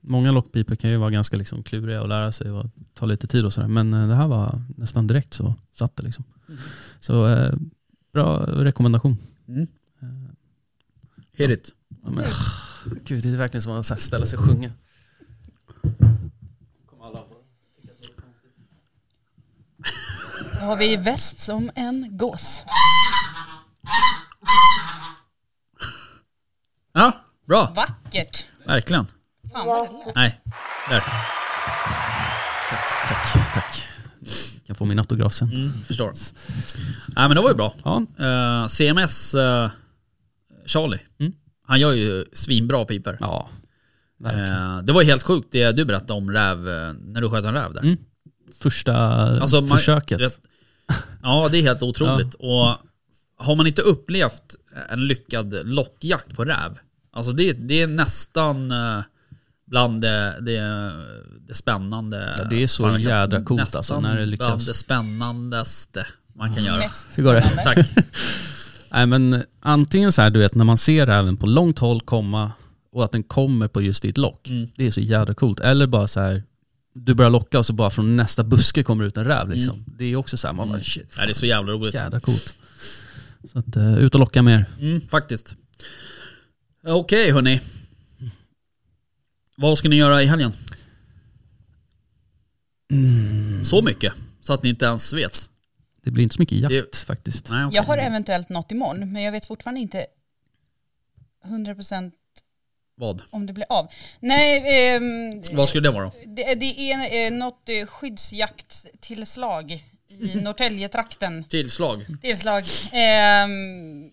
många lockpipor kan ju vara ganska liksom kluriga att lära sig och ta lite tid och sådär. Men eh, det här var nästan direkt så satt det liksom. Så eh, bra rekommendation. Mm. Hit it. Ja, men, gud, det är verkligen som att ställa sig och sjunga. Då har vi väst som en gås. Ja, bra. Vackert. Verkligen. Fan vad det lät. Nej, där. Tack, tack. Jag kan få min autograf sen. Mm, förstår. Nej men det var ju bra. Ja, Eh, CMS eh, Charlie. Mm. Han gör ju svinbra piper. ja. Eh, det var helt sjukt det du berättade om räv, när du sköt en räv där. Mm. första Alltså, man- försöket. det- Ja, det är helt otroligt. Och har man inte upplevt en lyckad lockjakt på räv, alltså det, det är nästan bland det, det, det spännande. Ja, det är så Fan, jädra coolt nästan alltså, när det lyckas. Bland det spännandaste man kan göra. Mest Hur går det? Tack. <laughs> Nej men antingen så här, du vet när man ser räven på långt håll komma och att den kommer på just ditt lock. Mm. Det är så jävla coolt. Eller bara så här, du börjar locka och så bara från nästa buske kommer ut en räv liksom. Det är också så här, man bara shit, Ja, det är så jävla roligt. jävla coolt. Så att uh, ut och locka mer. Mm, faktiskt. Okej hörni. Vad ska ni göra i helgen? Så mycket? Så att ni inte ens vet? Det blir inte så mycket jakt Det- faktiskt. Nej, okej. Jag har eventuellt något imorgon, men jag vet fortfarande inte 100% Vad? om det blir av. Nej, ehm, Vad skulle det vara då? det, det är eh, något eh, skyddsjakttillslag i <laughs> Norrtäljetrakten. Tillslag? Tillslag ehm,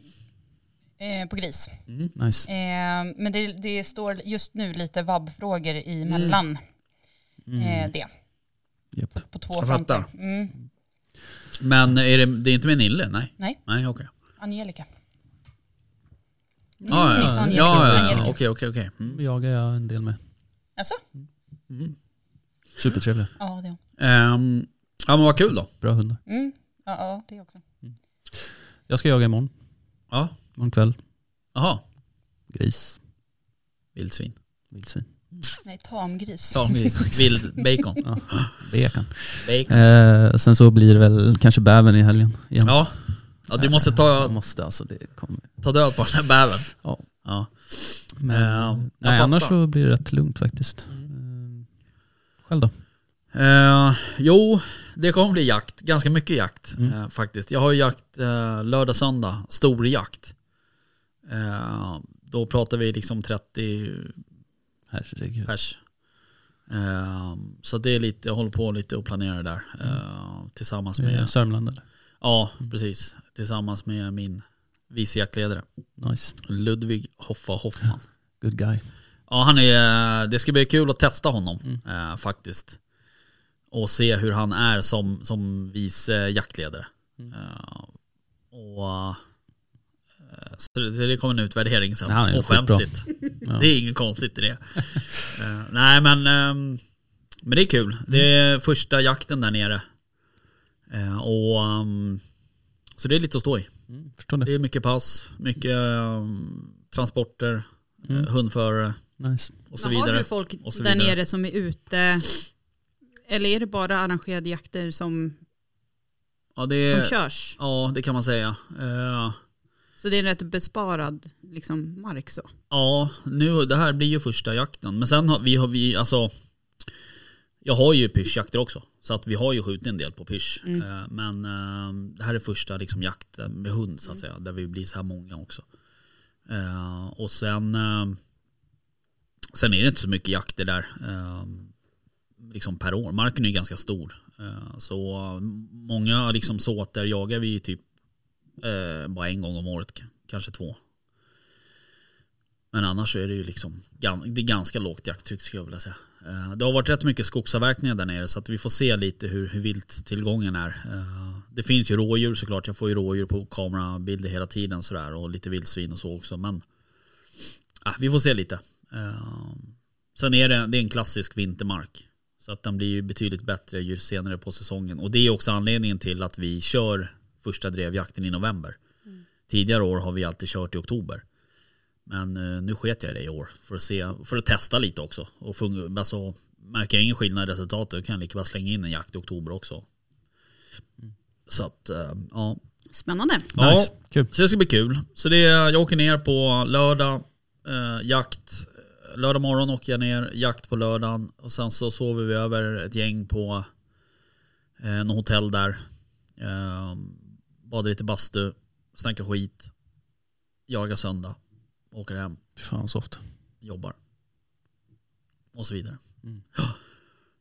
eh, på gris. Nice. Ehm, men det, det står just nu lite vabbfrågor emellan eh, det. Japp. På två Jag fronter. Mm. Men är det, det är inte med Nille? Nej? Nej, Nej okej. Angelica. Miss, Ja, miss ja, Angelica. ja, ja, Angelica. ja, okej, okej, okej. Mm. Jagar jag en del med. Alltså? Supertrevliga. Ja, det Ehm, ja men vad kul då. Bra hundar. mm. ja, ja, det också. Jag ska jaga imorgon. Ja, Imorgon kväll. jaha. Gris. Vildsvin. Vildsvin. Nej, tamgris. Tamgris. <laughs> Vild bacon. Ja. Bacon. Bacon. Eh, sen så blir det väl kanske bävern i helgen igen. Ja. Ja du måste Jag ta, måste alltså, det kommer. ta död på den här bävern. Ja. Ja. Men, jag nej, annars så blir det rätt lugnt faktiskt. Eh, Själv då? Eh, jo, det kommer bli jakt. Ganska mycket jakt Mm. eh, faktiskt. Jag har ju jakt eh, lördag, söndag. Stor jakt. Eh, då pratar vi liksom 30 Herregud. pers. Eh, så det är lite, jag håller på lite och planerar där. Eh, tillsammans med, Sörmland eller? ja precis. Tillsammans med min vice jaktledare. Nice. Ludvig Hoffa Hoffman. <laughs> Good guy. Ja, han är, det ska bli kul att testa honom Mm. eh, faktiskt. Och se hur han är som, som vice jaktledare. Mm. Eh, och eh, så det, det kommer en utvärdering sen, Ja, offentligt. Ja. Det är inget konstigt i det. <laughs> Eh, nej men, ehm, men det är kul. Det är första jakten där nere. Eh, och, ehm, så det är lite att stå i. Mm, det. Det är mycket pass, mycket ehm, transporter, Mm. eh, hundförare Nice. och så Men har vidare. du folk där nere som är ute? Eller är det bara arrangerade jakter som, Ja det, som körs? ja det kan man säga. Så det är en rätt besparad liksom, mark så? ja, nu, det här blir ju första jakten. Men sen har vi, har vi alltså jag har ju pyrschjakter också. Så att vi har ju skjutit en del på pyrsch. Eh, men eh, det här är första liksom, jakten med hund så att säga. Där vi blir så här många också. Eh, och sen Sen är det inte så mycket jakter där. Liksom per år. Marken är ju ganska stor. Så många liksom såter jagar vi typ eh, bara en gång om året. Kanske två. Men annars så är det ju liksom det är ganska lågt jakttryck skulle jag vilja säga. Eh, det har varit rätt mycket skogsavverkningar där nere så att vi får se lite hur, hur vilt tillgången är. Eh, det finns ju rådjur såklart, jag får ju rådjur på kamerabilder hela tiden sådär och lite vildsvin och så också men ah, vi får se lite. Sen är det, det är en klassisk vintermark. Så att den blir ju betydligt bättre ju senare på säsongen. Och det är också anledningen till att vi kör första drevjakten i november. Tidigare år har vi alltid kört i oktober. Men eh, nu sket jag i det i år för att, se, för att testa lite också. Och alltså, märker jag ingen skillnad i resultatet kan jag lika väl slänga in en jakt i oktober också. Så att, eh, ja. Spännande. Ja, Nice. Kul. så det ska bli kul. Så det, jag åker ner på lördag, eh, jakt. Lördag morgon åker jag ner, jakt på lördagen. Och sen så sover vi över ett gäng på eh, något hotell där. Eh, badar lite bastu, snackar skit. Jagar söndag. Åker hem, Fy fan soft. jobbar. Och så vidare. Mm. <gasps>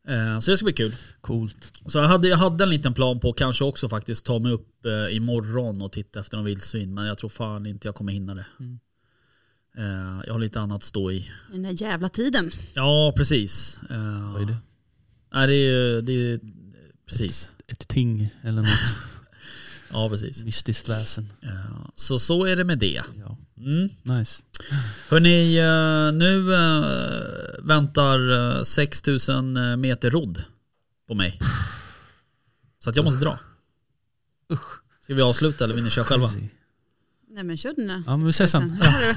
Eh, så det ska bli kul. Coolt. Så jag hade, jag hade en liten plan på att kanske också faktiskt ta mig upp eh, imorgon och titta efter någon vildsvin. Men jag tror fan inte jag kommer hinna det. Mm. Eh, jag har lite annat att stå i. Den där jävla tiden. Ja, precis. Eh, Vad är det? Nej, det är ju det är ju Precis. Ett ting eller något <laughs> Ja, precis. mystiskt väsen. Ja, så så är det med det. Ja. Mm. Nice. Hörni, eh, nu eh, väntar eh, 6000 meter rodd på mig. Så att jag måste dra. Usch. Ska vi avsluta eller vill ni köra själva? Nej men kör den Ja men vi ses sen. Ja. <laughs>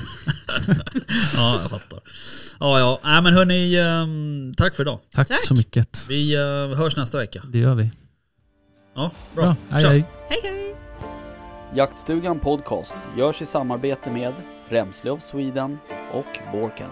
Ja, jag fattar. Ja, ja. Nej, men hörni, eh, tack för idag. Tack, Tack. så mycket. Vi eh, hörs nästa vecka. Det gör vi. Ja, bra. Bra. Hej hej. Hej hej! Jaktstugan Podcast görs i samarbete med Remslöv Sweden och Borken.